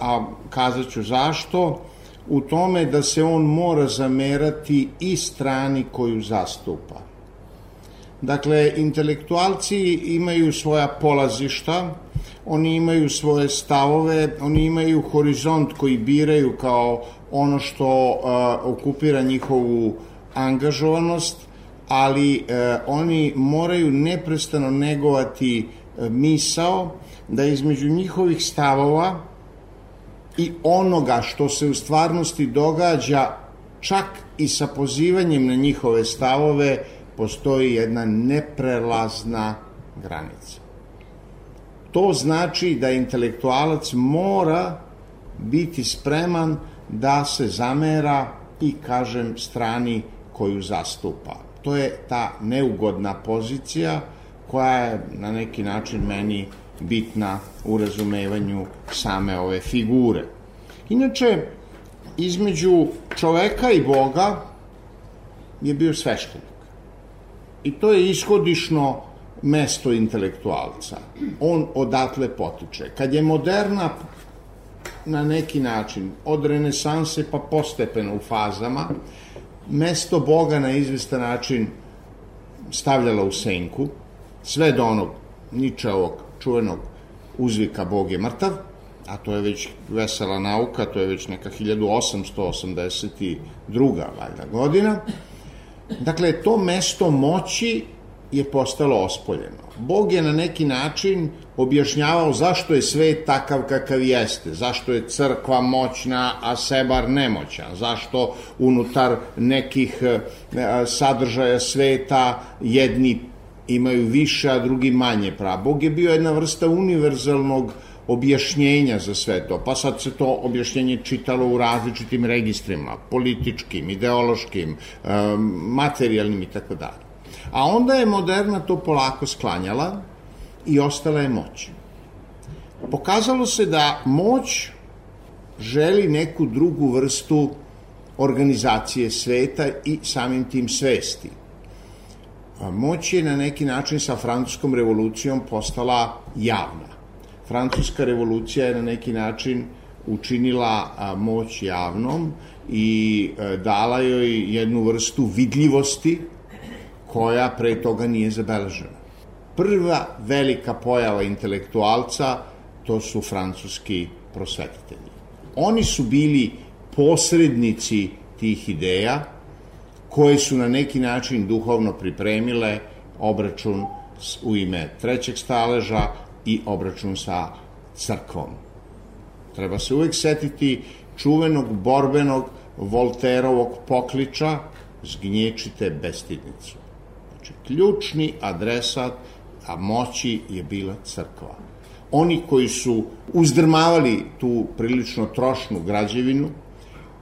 S16: a kazat ću zašto, u tome da se on mora zamerati i strani koju zastupa. Dakle, intelektualci imaju svoja polazišta, oni imaju svoje stavove, oni imaju horizont koji biraju kao ono što uh, okupira njihovu angažovanost, ali uh, oni moraju neprestano negovati uh, misao da između njihovih stavova i onoga što se u stvarnosti događa čak i sa pozivanjem na njihove stavove postoji jedna neprelazna granica. To znači da intelektualac mora biti spreman da se zamera i, kažem, strani koju zastupa. To je ta neugodna pozicija koja je na neki način meni bitna u razumevanju same ove figure. Inače, između čoveka i Boga je bio sveštenik. I to je ishodišno mesto intelektualca. On odatle potiče. Kad je moderna na neki način, od renesanse pa postepeno u fazama, mesto Boga na izvestan način stavljala u senku, sve do onog Ničeovog čuvenog uzvika Bog je mrtav, a to je već vesela nauka, to je već neka 1882. valjda godina, Dakle, to mesto moći je postalo ospoljeno. Bog je na neki način objašnjavao zašto je svet takav kakav jeste, zašto je crkva moćna, a sebar nemoćan, zašto unutar nekih e, sadržaja sveta jedni imaju više, a drugi manje prava. Bog je bio jedna vrsta univerzalnog objašnjenja za sve to, pa sad se to objašnjenje čitalo u različitim registrima, političkim, ideološkim, materijalnim i tako dalje. A onda je moderna to polako sklanjala i ostala je moć. Pokazalo se da moć želi neku drugu vrstu organizacije sveta i samim tim svesti. Moć je na neki način sa francuskom revolucijom postala javna. Francuska revolucija je na neki način učinila moć javnom i e, dala joj jednu vrstu vidljivosti koja pre toga nije zabeležena. Prva velika pojava intelektualca to su francuski prosvetitelji. Oni su bili posrednici tih ideja koje su na neki način duhovno pripremile obračun u ime trećeg staleža i obračun sa crkvom. Treba se uvek setiti čuvenog borbenog Volterovog pokliča zgnječite bestidnicu. Znači, ključni adresat a moći je bila crkva. Oni koji su uzdrmavali tu prilično trošnu građevinu,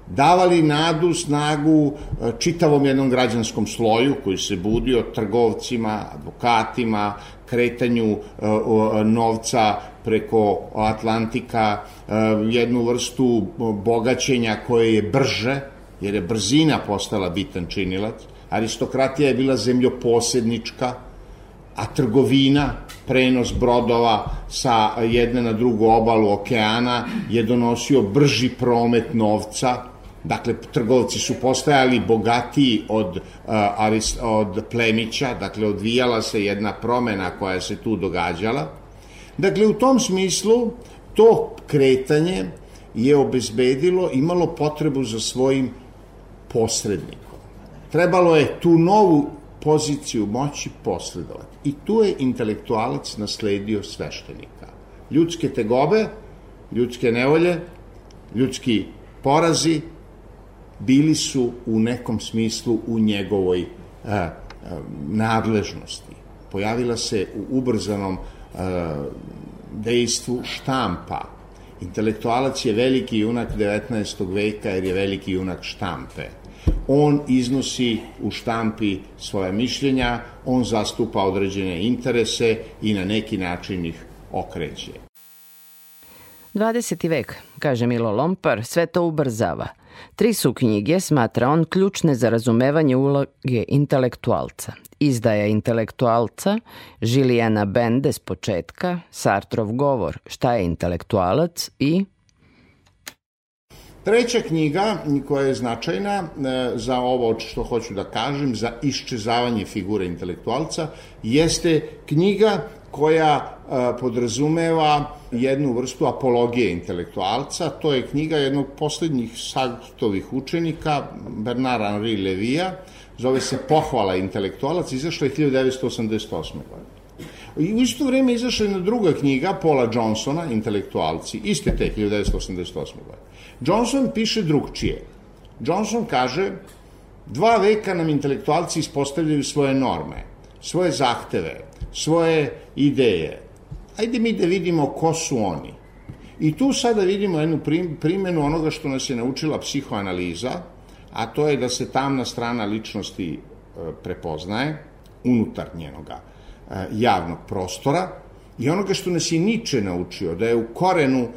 S16: davali nadu, snagu e, čitavom jednom građanskom sloju koji se budio trgovcima, advokatima, kretanju e, novca preko Atlantika, e, jednu vrstu bogaćenja koje je brže, jer je brzina postala bitan činilac. Aristokratija je bila zemljoposednička, a trgovina, prenos brodova sa jedne na drugu obalu okeana je donosio brži promet novca, Dakle, trgovci su postajali bogatiji od, uh, od plemića, dakle, odvijala se jedna promena koja se tu događala. Dakle, u tom smislu, to kretanje je obezbedilo, imalo potrebu za svojim posrednikom. Trebalo je tu novu poziciju moći posredovati. I tu je intelektualac nasledio sveštenika. Ljudske tegobe, ljudske nevolje, ljudski porazi bili su u nekom smislu u njegovoj a, a, nadležnosti. Pojavila se u ubrzanom a, dejstvu štampa. Intelektualac je veliki junak 19. veka jer je veliki junak štampe on iznosi u štampi svoje mišljenja, on zastupa određene interese i na neki način ih okreće.
S2: 20. vek, kaže Milo Lompar, sve to ubrzava. Tri su knjige, smatra on, ključne za razumevanje uloge intelektualca. Izdaja intelektualca, Žilijana Bende s početka, Sartrov govor, šta je intelektualac i
S16: Treća knjiga koja je značajna e, za ovo što hoću da kažem, za iščezavanje figure intelektualca, jeste knjiga koja e, podrazumeva jednu vrstu apologije intelektualca. To je knjiga jednog poslednjih Sartovih učenika, Bernard Henri Levija, zove se Pohvala intelektualac, izašla je 1988. godine. I u isto vreme izašla je jedna druga knjiga Paula Johnsona, Intelektualci, iste te 1988. godine. Johnson piše drugčije. Johnson kaže, dva veka nam intelektualci ispostavljaju svoje norme, svoje zahteve, svoje ideje. Ajde mi da vidimo ko su oni. I tu sada vidimo jednu primenu onoga što nas je naučila psihoanaliza, a to je da se tamna strana ličnosti e, prepoznaje unutar njenoga e, javnog prostora i onoga što nas je Niče naučio, da je u korenu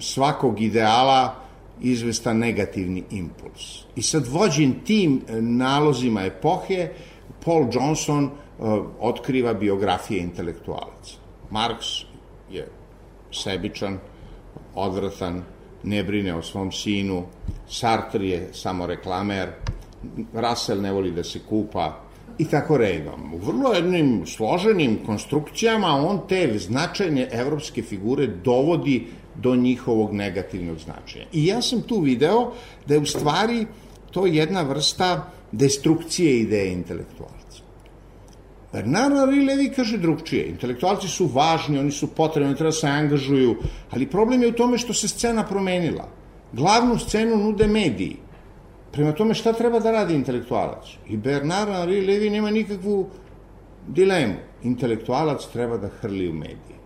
S16: svakog ideala izvestan negativni impuls. I sad vođen tim e, nalozima epohe, Paul Johnson e, otkriva biografije intelektualaca. Marx je sebičan, odvratan, ne brine o svom sinu, Sartre je samo reklamer, Russell ne voli da se kupa, i tako redom. U vrlo jednim složenim konstrukcijama on te značajne evropske figure dovodi do njihovog negativnog značaja. I ja sam tu video da je u stvari to jedna vrsta destrukcije ideje intelektualca. Bernard Henri Levi kaže drugčije. Intelektualci su važni, oni su potrebni, treba da se angažuju, ali problem je u tome što se scena promenila. Glavnu scenu nude mediji. Prema tome šta treba da radi intelektualac? I Bernard Henri Levi nema nikakvu dilemu. Intelektualac treba da hrli u medije.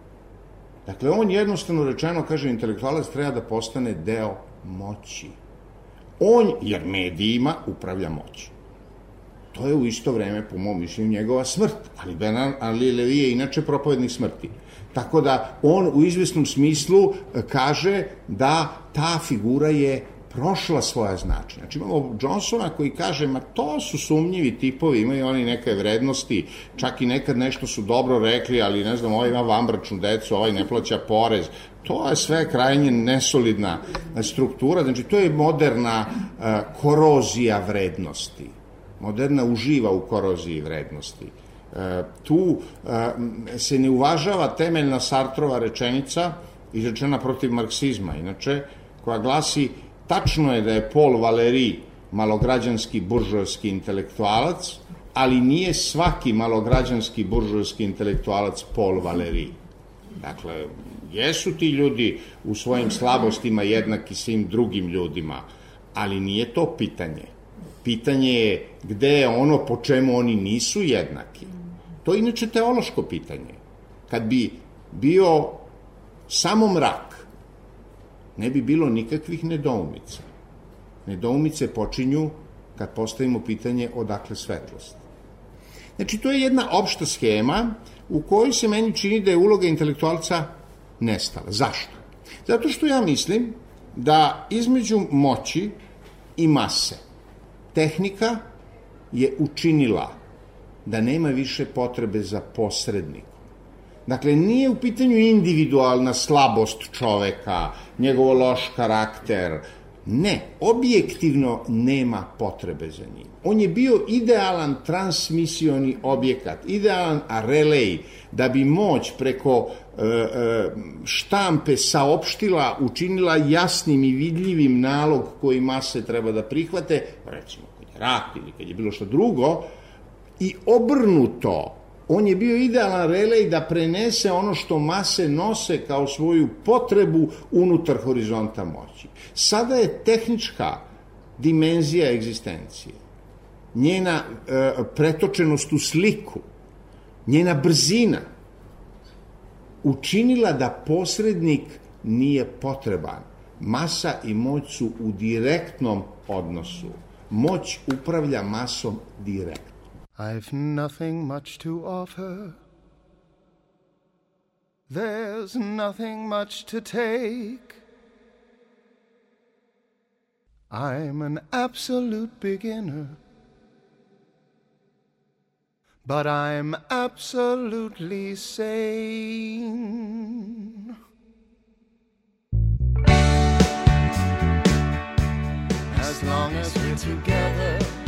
S16: Dakle, on jednostavno rečeno kaže intelektualac treba da postane deo moći. On, jer medijima, upravlja moći. To je u isto vreme, po mom mišljenju, njegova smrt. Ali Bernard Henri Levi je inače propovednik smrti. Tako da on u izvesnom smislu e, kaže da ta figura je prošla svoja značenja. Znači imamo Johnsona koji kaže, ma to su sumnjivi tipovi, imaju oni neke vrednosti, čak i nekad nešto su dobro rekli, ali ne znam, ovaj ima vambračnu decu, ovaj ne plaća porez. To je sve krajnje nesolidna struktura, znači to je moderna uh, korozija vrednosti. Moderna uživa u koroziji vrednosti. Uh, tu uh, se ne uvažava temeljna Sartrova rečenica izrečena protiv marksizma, inače, koja glasi Tačno je da je Paul Valéry malograđanski buržovski intelektualac, ali nije svaki malograđanski buržovski intelektualac Paul Valéry. Dakle, jesu ti ljudi u svojim slabostima jednaki svim drugim ljudima, ali nije to pitanje. Pitanje je gde je ono po čemu oni nisu jednaki. To je inače teološko pitanje. Kad bi bio samo mrak, ne bi bilo nikakvih nedoumica. Nedoumice počinju kad postavimo pitanje odakle svetlost. Znači, to je jedna opšta schema u kojoj se meni čini da je uloga intelektualca nestala. Zašto? Zato što ja mislim da između moći i mase tehnika je učinila da nema više potrebe za posrednikom. Dakle, nije u pitanju individualna slabost čoveka, njegov loš karakter, Ne, objektivno nema potrebe za njim. On je bio idealan transmisioni objekat, idealan relej da bi moć preko e, e, štampe saopštila, učinila jasnim i vidljivim nalog koji mase treba da prihvate, recimo kad je rak ili kad je bilo što drugo, i obrnuto on je bio idealan relej da prenese ono što mase nose kao svoju potrebu unutar horizonta moći. Sada je tehnička dimenzija egzistencije, njena e, pretočenost u sliku, njena brzina, učinila da posrednik nije potreban. Masa i moć su u direktnom odnosu. Moć upravlja masom direktno.
S3: I've nothing much to offer. There's nothing much to take. I'm an absolute beginner. But I'm absolutely sane. As long as we're together.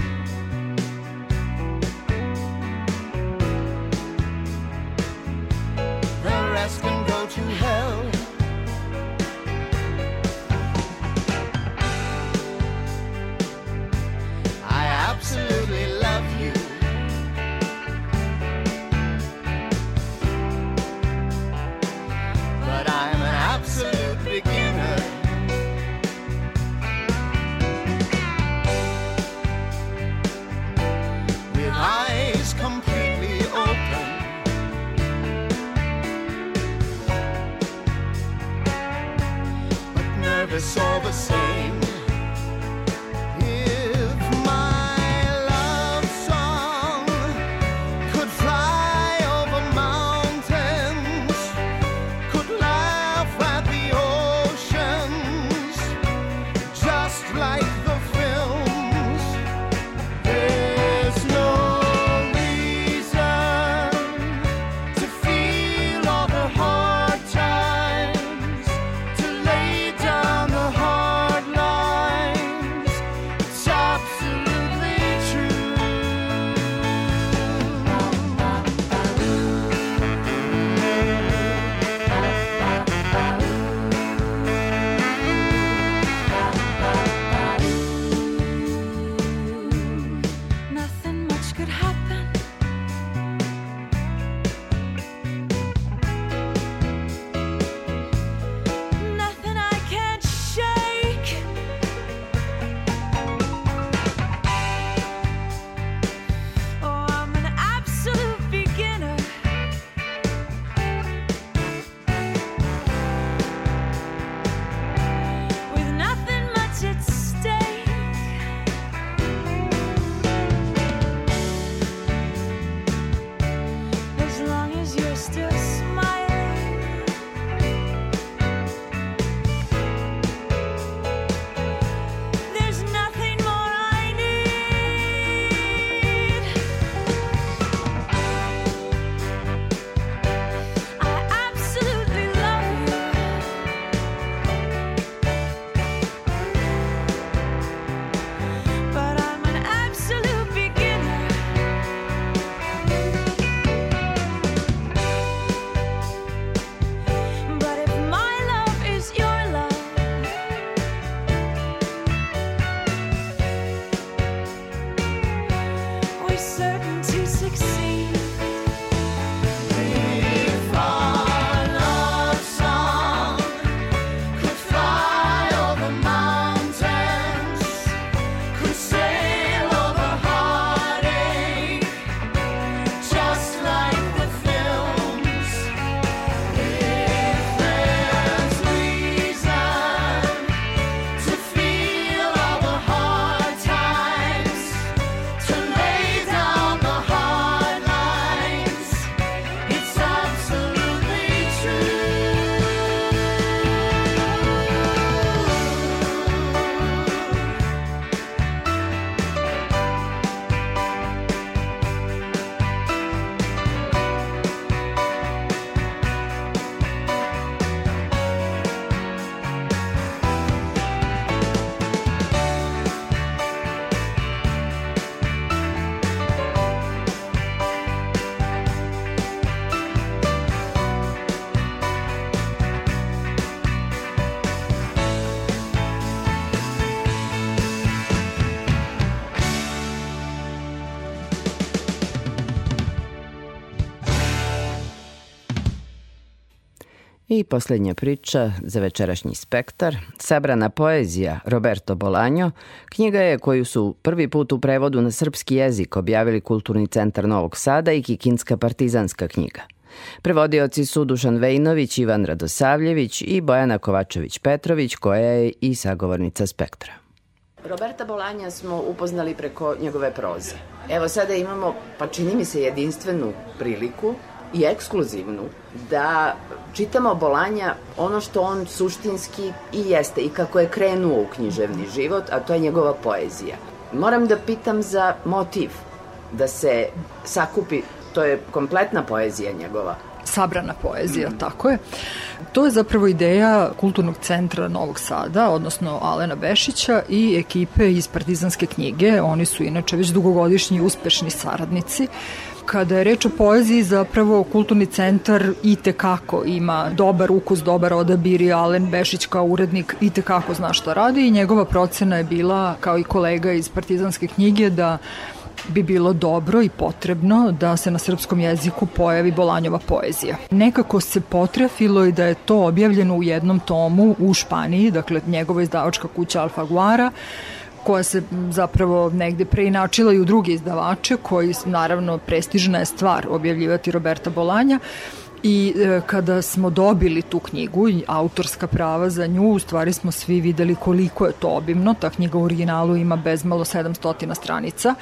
S3: don't you nervous all the same.
S2: I poslednja priča za večerašnji spektar, sabrana poezija Roberto Bolanjo, knjiga je koju su prvi put u prevodu na srpski jezik objavili Kulturni centar Novog Sada i Kikinska partizanska knjiga. Prevodioci su Dušan Vejnović, Ivan Radosavljević i Bojana Kovačević-Petrović, koja je i sagovornica spektra. Roberta Bolanja smo upoznali preko njegove proze. Evo sada imamo, pa čini mi se, jedinstvenu priliku i ekskluzivnu da čitamo Bolanja ono što on suštinski i jeste i kako je krenuo u književni život, a to je njegova poezija. Moram da pitam za motiv da se sakupi, to je kompletna poezija njegova,
S17: sabrana poezija, mm. tako je. To je zapravo ideja Kulturnog centra Novog Sada, odnosno Alena Bešića i ekipe iz Partizanske knjige. Oni su inače već dugogodišnji uspešni saradnici Kada je reč o poeziji, zapravo kulturni centar i tekako ima dobar ukus, dobar odabir i Alen Bešić kao urednik i tekako zna šta radi i njegova procena je bila, kao i kolega iz Partizanske knjige, da bi bilo dobro i potrebno da se na srpskom jeziku pojavi Bolanjova poezija. Nekako se potrefilo i da je to objavljeno u jednom tomu u Španiji, dakle njegova izdavačka kuća Alfaguara, koja se zapravo negde preinačila i u druge izdavače, koji naravno prestižna je stvar objavljivati Roberta Bolanja, I e, kada smo dobili tu knjigu i autorska prava za nju, u stvari smo svi videli koliko je to obimno. Ta knjiga u originalu ima bezmalo 700 stranica.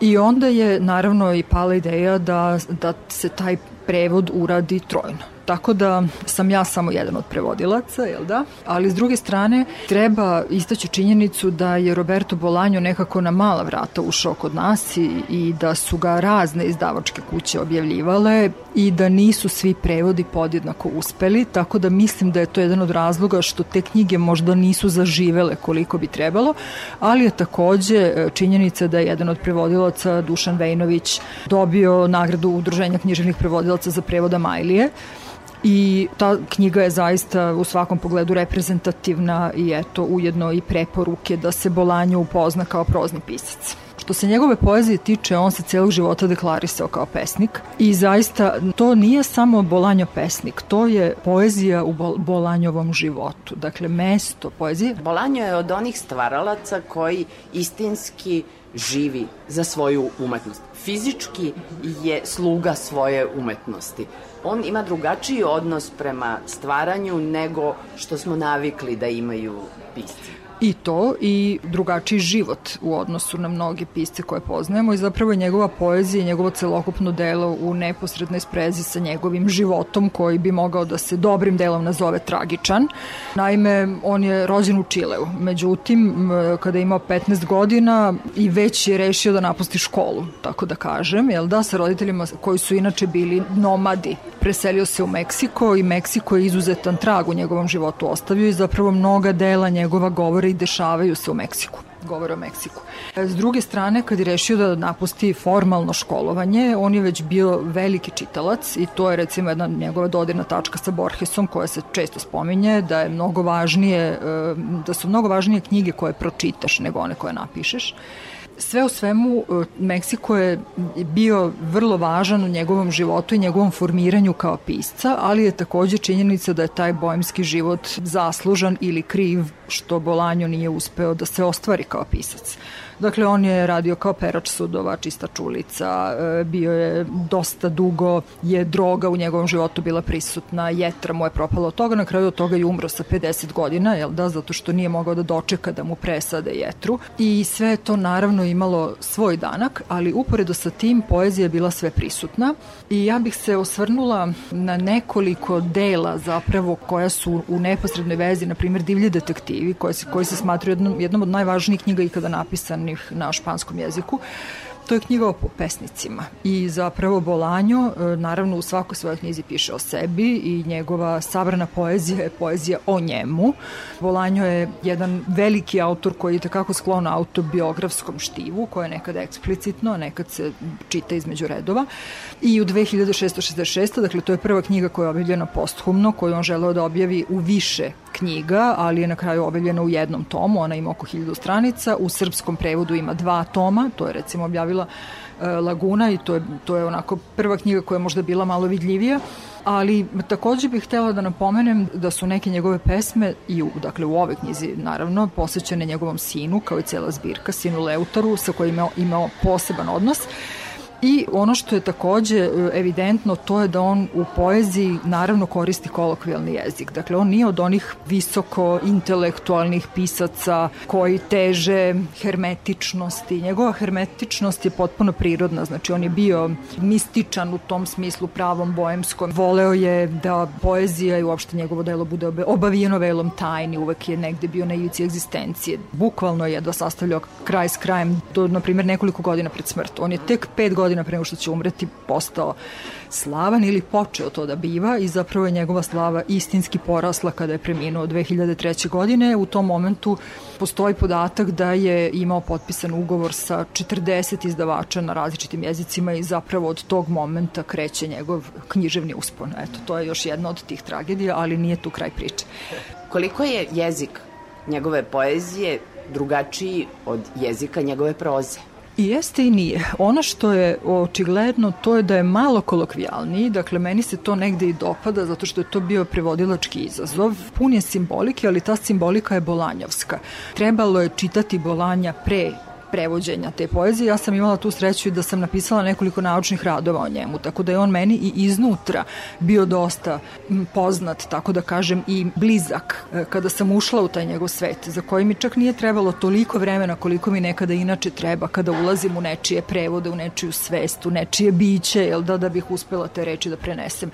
S17: I onda je naravno i pala ideja da, da se taj prevod uradi trojno. Tako da sam ja samo jedan od prevodilaca, jel da? Ali s druge strane treba istaći činjenicu da je Roberto Bolanjo nekako na mala vrata ušao kod nas i, i da su ga razne izdavačke kuće objavljivale i da nisu svi prevodi podjednako uspeli, tako da mislim da je to jedan od razloga što te knjige možda nisu zaživele koliko bi trebalo, ali je takođe e, činjenica da je jedan od prevodilaca Dušan Vejnović dobio nagradu Udruženja književnih prevodilaca za prevoda Majlije i ta knjiga je zaista u svakom pogledu reprezentativna i eto ujedno i preporuke da se Bolanjo upozna kao prozni pisac. Što se njegove poezije tiče, on se celog života deklarisao kao pesnik i zaista to nije samo Bolanjo pesnik, to je poezija u Bolanjovom životu. Dakle, mesto poezije.
S2: Bolanjo je od onih stvaralaca koji istinski živi za svoju umetnost. Fizički je sluga svoje umetnosti on ima drugačiji odnos prema stvaranju nego što smo navikli da imaju pisci
S17: i to i drugačiji život u odnosu na mnoge pisce koje poznajemo i zapravo je njegova poezija i njegovo celokupno delo u neposrednoj sprezi sa njegovim životom koji bi mogao da se dobrim delom nazove tragičan. Naime, on je rođen u Čileu, međutim, kada je imao 15 godina i već je rešio da napusti školu, tako da kažem, jel da, sa roditeljima koji su inače bili nomadi. Preselio se u Meksiko i Meksiko je izuzetan trag u njegovom životu ostavio i zapravo mnoga dela njegova govora i dešavaju se u Meksiku govore o Meksiku. S druge strane, kad je rešio da napusti formalno školovanje, on je već bio veliki čitalac i to je recimo jedna njegova dodirna tačka sa Borgesom koja se često spominje, da je mnogo važnije, e, da su mnogo važnije knjige koje pročitaš nego one koje napišeš. Sve u svemu, e, Meksiko je bio vrlo važan u njegovom životu i njegovom formiranju kao pisca, ali je takođe činjenica da je taj bojemski život zaslužan ili kriv što Bolanjo nije uspeo da se ostvari kao pisac. Dakle, on je radio kao perač sudova, čista čulica, e, bio je dosta dugo, je droga u njegovom životu bila prisutna, jetra mu je propala od toga, na kraju od toga je umro sa 50 godina, jel da, zato što nije mogao da dočeka da mu presade jetru. I sve je to naravno imalo svoj danak, ali uporedo sa tim poezija je bila sve prisutna i ja bih se osvrnula na nekoliko dela zapravo koja su u neposrednoj vezi, na primjer Divlji detektivi, koji se, koji se smatruju jednom, jednom od najvažnijih knjiga ikada napisani napisanih na španskom jeziku. To je knjiga o pesnicima i zapravo Bolanjo e, naravno u svakoj svojoj knjizi piše o sebi i njegova sabrana poezija je poezija o njemu. Bolanjo je jedan veliki autor koji je takako sklon autobiografskom štivu koje je nekada eksplicitno, nekad se čita između redova i u 2666. dakle to je prva knjiga koja je objavljena posthumno koju on želeo da objavi u više knjiga, ali je na kraju objavljena u jednom tomu, ona ima oko hiljadu stranica, u srpskom prevodu ima dva toma, to je recimo objavila e, Laguna i to je, to je onako prva knjiga koja je možda bila malo vidljivija. Ali takođe bih htela da napomenem da su neke njegove pesme i u, dakle u ove knjizi naravno posvećene njegovom sinu kao i cela zbirka, sinu Leutaru sa kojim je imao poseban odnos I ono što je takođe e, evidentno to je da on u poeziji naravno koristi kolokvijalni jezik. Dakle, on nije od onih visoko intelektualnih pisaca koji teže hermetičnosti. Njegova hermetičnost je potpuno prirodna, znači on je bio mističan u tom smislu pravom boemskom. Voleo je da poezija i uopšte njegovo delo bude obavijeno velom tajni, uvek je negde bio na ivici egzistencije. Bukvalno je da sastavljao kraj s krajem do, na primjer, nekoliko godina pred smrt. On je tek pet godina godina pre nego što će umreti postao slavan ili počeo to da biva i zapravo je njegova slava istinski porasla kada je preminuo 2003. godine. U tom momentu postoji podatak da je imao potpisan ugovor sa 40 izdavača na različitim jezicima i zapravo od tog momenta kreće njegov književni uspon. Eto, to je još jedna od tih tragedija, ali nije tu kraj priče.
S2: Koliko je jezik njegove poezije drugačiji od jezika njegove proze?
S17: I jeste i nije. Ono što je očigledno to je da je malo kolokvijalniji, dakle meni se to negde i dopada zato što je to bio prevodilački izazov. Pun je simbolike, ali ta simbolika je bolanjovska. Trebalo je čitati bolanja pre prevođenja te poezije. Ja sam imala tu sreću da sam napisala nekoliko naučnih radova o njemu, tako da je on meni i iznutra bio dosta poznat, tako da kažem, i blizak e, kada sam ušla u taj njegov svet, za koji mi čak nije trebalo toliko vremena koliko mi nekada inače treba kada ulazim u nečije prevode, u nečiju svest, u nečije biće, jel da, da bih uspela te reči da prenesem.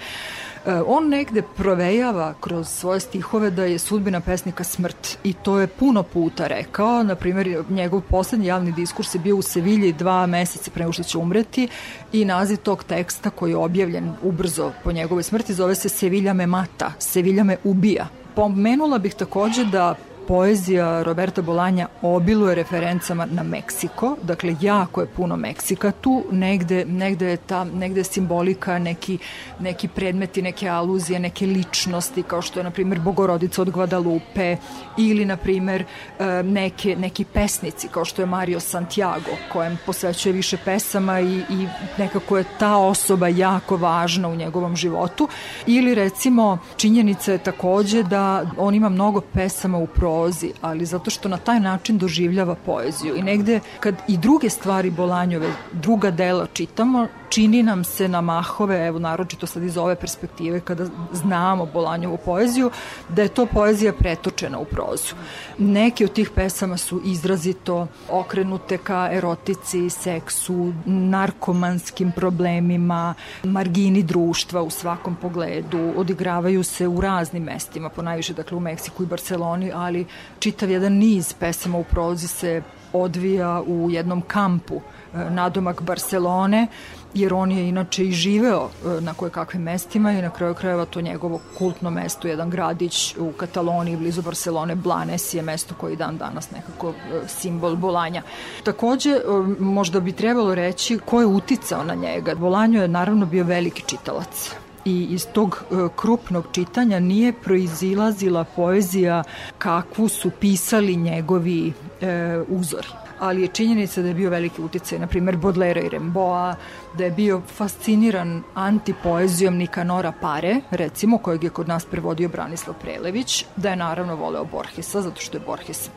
S17: E, on negde provejava kroz svoje stihove da je sudbina pesnika smrt i to je puno puta rekao. Na primjer, njegov poslednji javni diskurs je bio u Sevilji dva meseca pre što će umreti i naziv tog teksta koji je objavljen ubrzo po njegovoj smrti zove se Sevilja me mata, Sevilja me ubija. Pomenula bih takođe da poezija Roberta Bolanja obiluje referencama na Meksiko, dakle jako je puno Meksika tu, negde, negde je ta, negde je simbolika, neki, neki predmeti, neke aluzije, neke ličnosti, kao što je, na primjer, Bogorodica od Guadalupe, ili, na primjer, e, neke, neki pesnici, kao što je Mario Santiago, kojem posvećuje više pesama i, i nekako je ta osoba jako važna u njegovom životu, ili, recimo, činjenica je takođe da on ima mnogo pesama u pro prozi, ali zato što na taj način doživljava poeziju. I negde kad i druge stvari Bolanjove, druga dela čitamo, čini nam se na mahove, evo naročito sad iz ove perspektive kada znamo Bolanjovu poeziju, da je to poezija pretočena u prozu. Neke od tih pesama su izrazito okrenute ka erotici, seksu, narkomanskim problemima, margini društva u svakom pogledu, odigravaju se u raznim mestima, po najviše dakle u Meksiku i Barceloni, ali čitav jedan niz pesama u prozi se odvija u jednom kampu e, nadomak Barcelone jer on je inače i živeo e, na koje kakvim mestima i na kraju krajeva to njegovo kultno mesto, jedan gradić u Kataloniji blizu Barcelone, Blanes je mesto koji dan danas nekako e, simbol Bolanja. Takođe, možda bi trebalo reći ko je uticao na njega. Bolanjo je naravno bio veliki čitalac i iz tog krupnog čitanja nije proizilazila poezija kakvu su pisali njegovi e, uzori. Ali je činjenica da je bio veliki uticaj, na primer Bodlera i Remboa, da je bio fasciniran antipoezijom Nikanora Pare, recimo, kojeg je kod nas prevodio Branislav Prelević, da je naravno voleo Borgesa, zato što je Borges,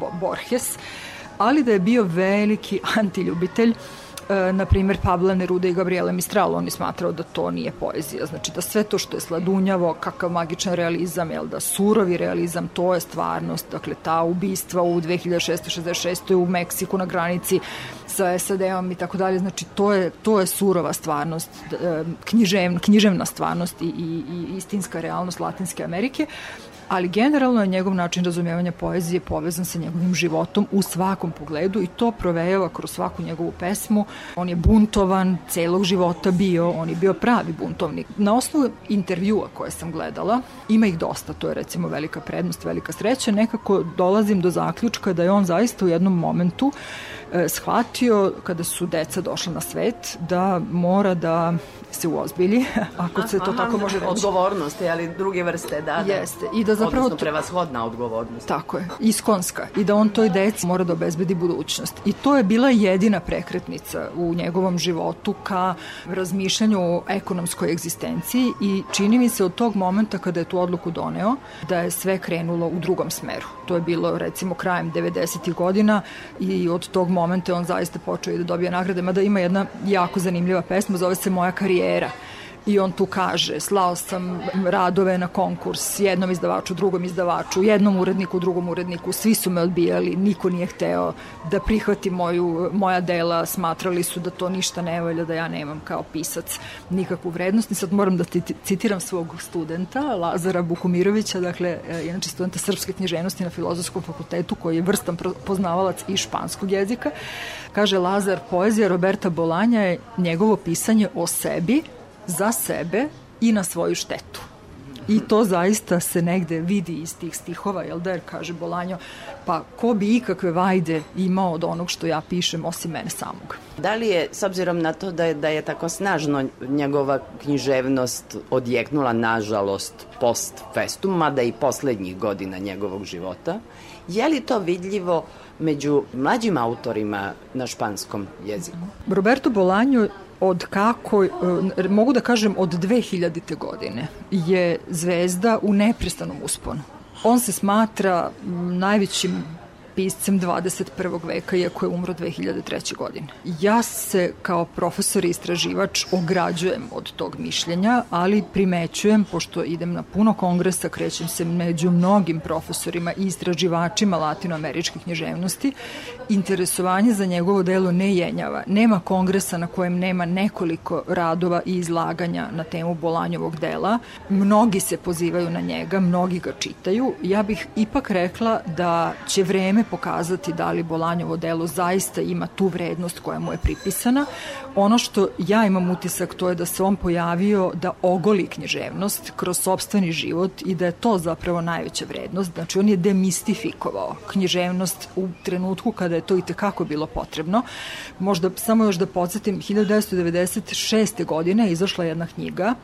S17: Bo, Borges, ali da je bio veliki antiljubitelj e, na primjer Pabla Neruda i Gabriela Mistral, on je smatrao da to nije poezija, znači da sve to što je sladunjavo, kakav magičan realizam, jel da surovi realizam, to je stvarnost, dakle ta ubistva u 2666. u Meksiku na granici sa SAD-om i tako dalje, znači to je, to je surova stvarnost, e, književna, književna stvarnost i, i, i istinska realnost Latinske Amerike, ali generalno je njegov način razumijevanja poezije povezan sa njegovim životom u svakom pogledu i to provejava kroz svaku njegovu pesmu. On je buntovan, celog života bio, on je bio pravi buntovnik. Na osnovu intervjua koje sam gledala, ima ih dosta, to je recimo velika prednost, velika sreća, nekako dolazim do zaključka da je on zaista u jednom momentu e, shvatio kada su deca došla na svet da mora da se uozbilji, ako se to aha, tako može reći.
S2: Odgovornost, ali druge vrste, da,
S17: da. Jeste. I da zapravo...
S2: Odnosno prevashodna odgovornost.
S17: Tako je. Iskonska. I da on toj deci mora da obezbedi budućnost. I to je bila jedina prekretnica u njegovom životu ka razmišljanju o ekonomskoj egzistenciji i čini mi se od tog momenta kada je tu odluku doneo da je sve krenulo u drugom smeru. To je bilo recimo krajem 90. godina i od tog momenta on zaista počeo i da dobija nagrade, mada ima jedna jako zanimljiva pesma, zove se Moja karijera era. I on tu kaže slao sam radove na konkurs jednom izdavaču, drugom izdavaču, jednom uredniku, drugom uredniku, svi su me odbijali, niko nije hteo da prihvati moju, moja dela, smatrali su da to ništa ne valja, da ja nemam kao pisac nikakvu vrednost. I sad moram da ti citiram svog studenta, Lazara Bukumirovića, dakle, e, inače studenta srpske književnosti na Filozofskom fakultetu, koji je vrstan poznavalac i španskog jezika. Kaže Lazar, poezija Roberta Bolanja je njegovo pisanje o sebi, za sebe i na svoju štetu. I to zaista se negde vidi iz tih stihova, jel da, jer kaže Bolanjo, pa ko bi ikakve vajde imao od onog što ja pišem osim mene samog.
S2: Da li je, s obzirom na to da je, da je tako snažno njegova književnost odjeknula, nažalost, post festum, mada i poslednjih godina njegovog života, je li to vidljivo među mlađim autorima na španskom jeziku?
S17: Roberto Bolanjo od kako, e, mogu da kažem od 2000. godine, je zvezda u neprestanom usponu. On se smatra najvećim piscem 21. veka, iako je umro 2003. godine. Ja se kao profesor i istraživač ograđujem od tog mišljenja, ali primećujem, pošto idem na puno kongresa, krećem se među mnogim profesorima i istraživačima latinoameričke književnosti, interesovanje za njegovo delo ne jenjava. Nema kongresa na kojem nema nekoliko radova i izlaganja na temu Bolanjovog dela. Mnogi se pozivaju na njega, mnogi ga čitaju. Ja bih ipak rekla da će vreme pokazati da li Bolanjovo delo zaista ima tu vrednost koja mu je pripisana. Ono što ja imam utisak to je da se on pojavio da ogoli književnost kroz sobstveni život i da je to zapravo najveća vrednost. Znači on je demistifikovao književnost u trenutku kada je to i tekako bilo potrebno. Možda samo još da podsjetim, 1996. godine izašla jedna knjiga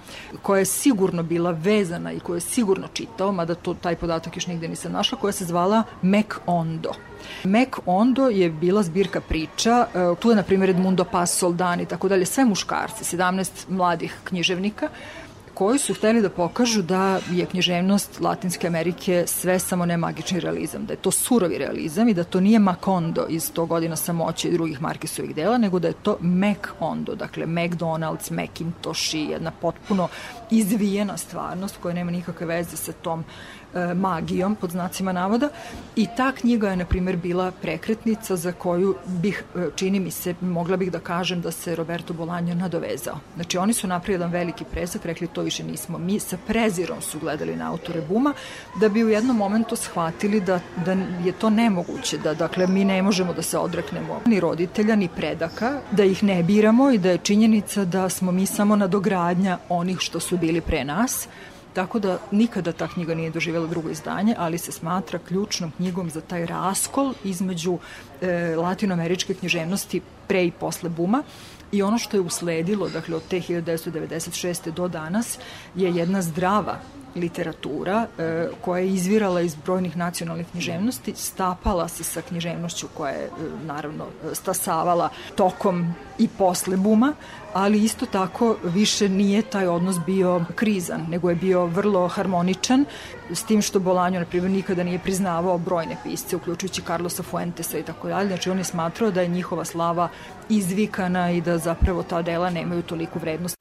S17: koja je sigurno bila vezana i koju je sigurno čitao, mada to, taj podatak još nigde nisam našla, koja se zvala Mac Ondo. Mac Ondo je bila zbirka priča, e, tu je na primjer Edmundo Paz Soldan i tako dalje, sve muškarci, 17 mladih književnika koji su hteli da pokažu da je književnost Latinske Amerike sve samo ne magični realizam, da je to surovi realizam i da to nije Macondo iz 100 godina samoće i drugih Markesovih dela, nego da je to Mac Ondo, dakle McDonald's, Macintosh i jedna potpuno izvijena stvarnost koja nema nikakve veze sa tom magijom, pod znacima navoda, i ta knjiga je, na primjer, bila prekretnica za koju bih, e, čini mi se, mogla bih da kažem da se Roberto Bolanjo nadovezao. Znači, oni su napravili jedan veliki presak, rekli to više nismo mi, sa prezirom su gledali na autore Buma, da bi u jednom momentu shvatili da, da je to nemoguće, da dakle mi ne možemo da se odreknemo ni roditelja, ni predaka, da ih ne biramo i da je činjenica da smo mi samo nadogradnja onih što su bili pre nas, Tako da nikada ta knjiga nije doživjela drugo izdanje, ali se smatra ključnom knjigom za taj raskol između e, latinoameričke književnosti pre i posle buma i ono što je usledilo, dakle od te 1996. do danas, je jedna zdrava literatura e, koja je izvirala iz brojnih nacionalnih književnosti, stapala se sa književnošću koja je e, naravno stasavala tokom i posle buma, ali isto tako više nije taj odnos bio krizan, nego je bio vrlo harmoničan, s tim što Bolanjo, na primjer, nikada nije priznavao brojne pisce, uključujući Carlosa Fuentesa i tako dalje, znači on je smatrao da je njihova slava izvikana i da zapravo ta dela nemaju toliku vrednost.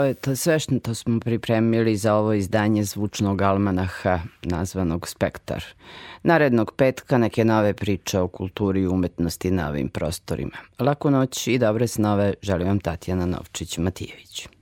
S2: Bilo je to sve što to smo pripremili za ovo izdanje zvučnog almanaha nazvanog Spektar. Narednog petka neke nove priče o kulturi i umetnosti na ovim prostorima. Laku noć i dobre snove želim vam Tatjana Novčić-Matijević.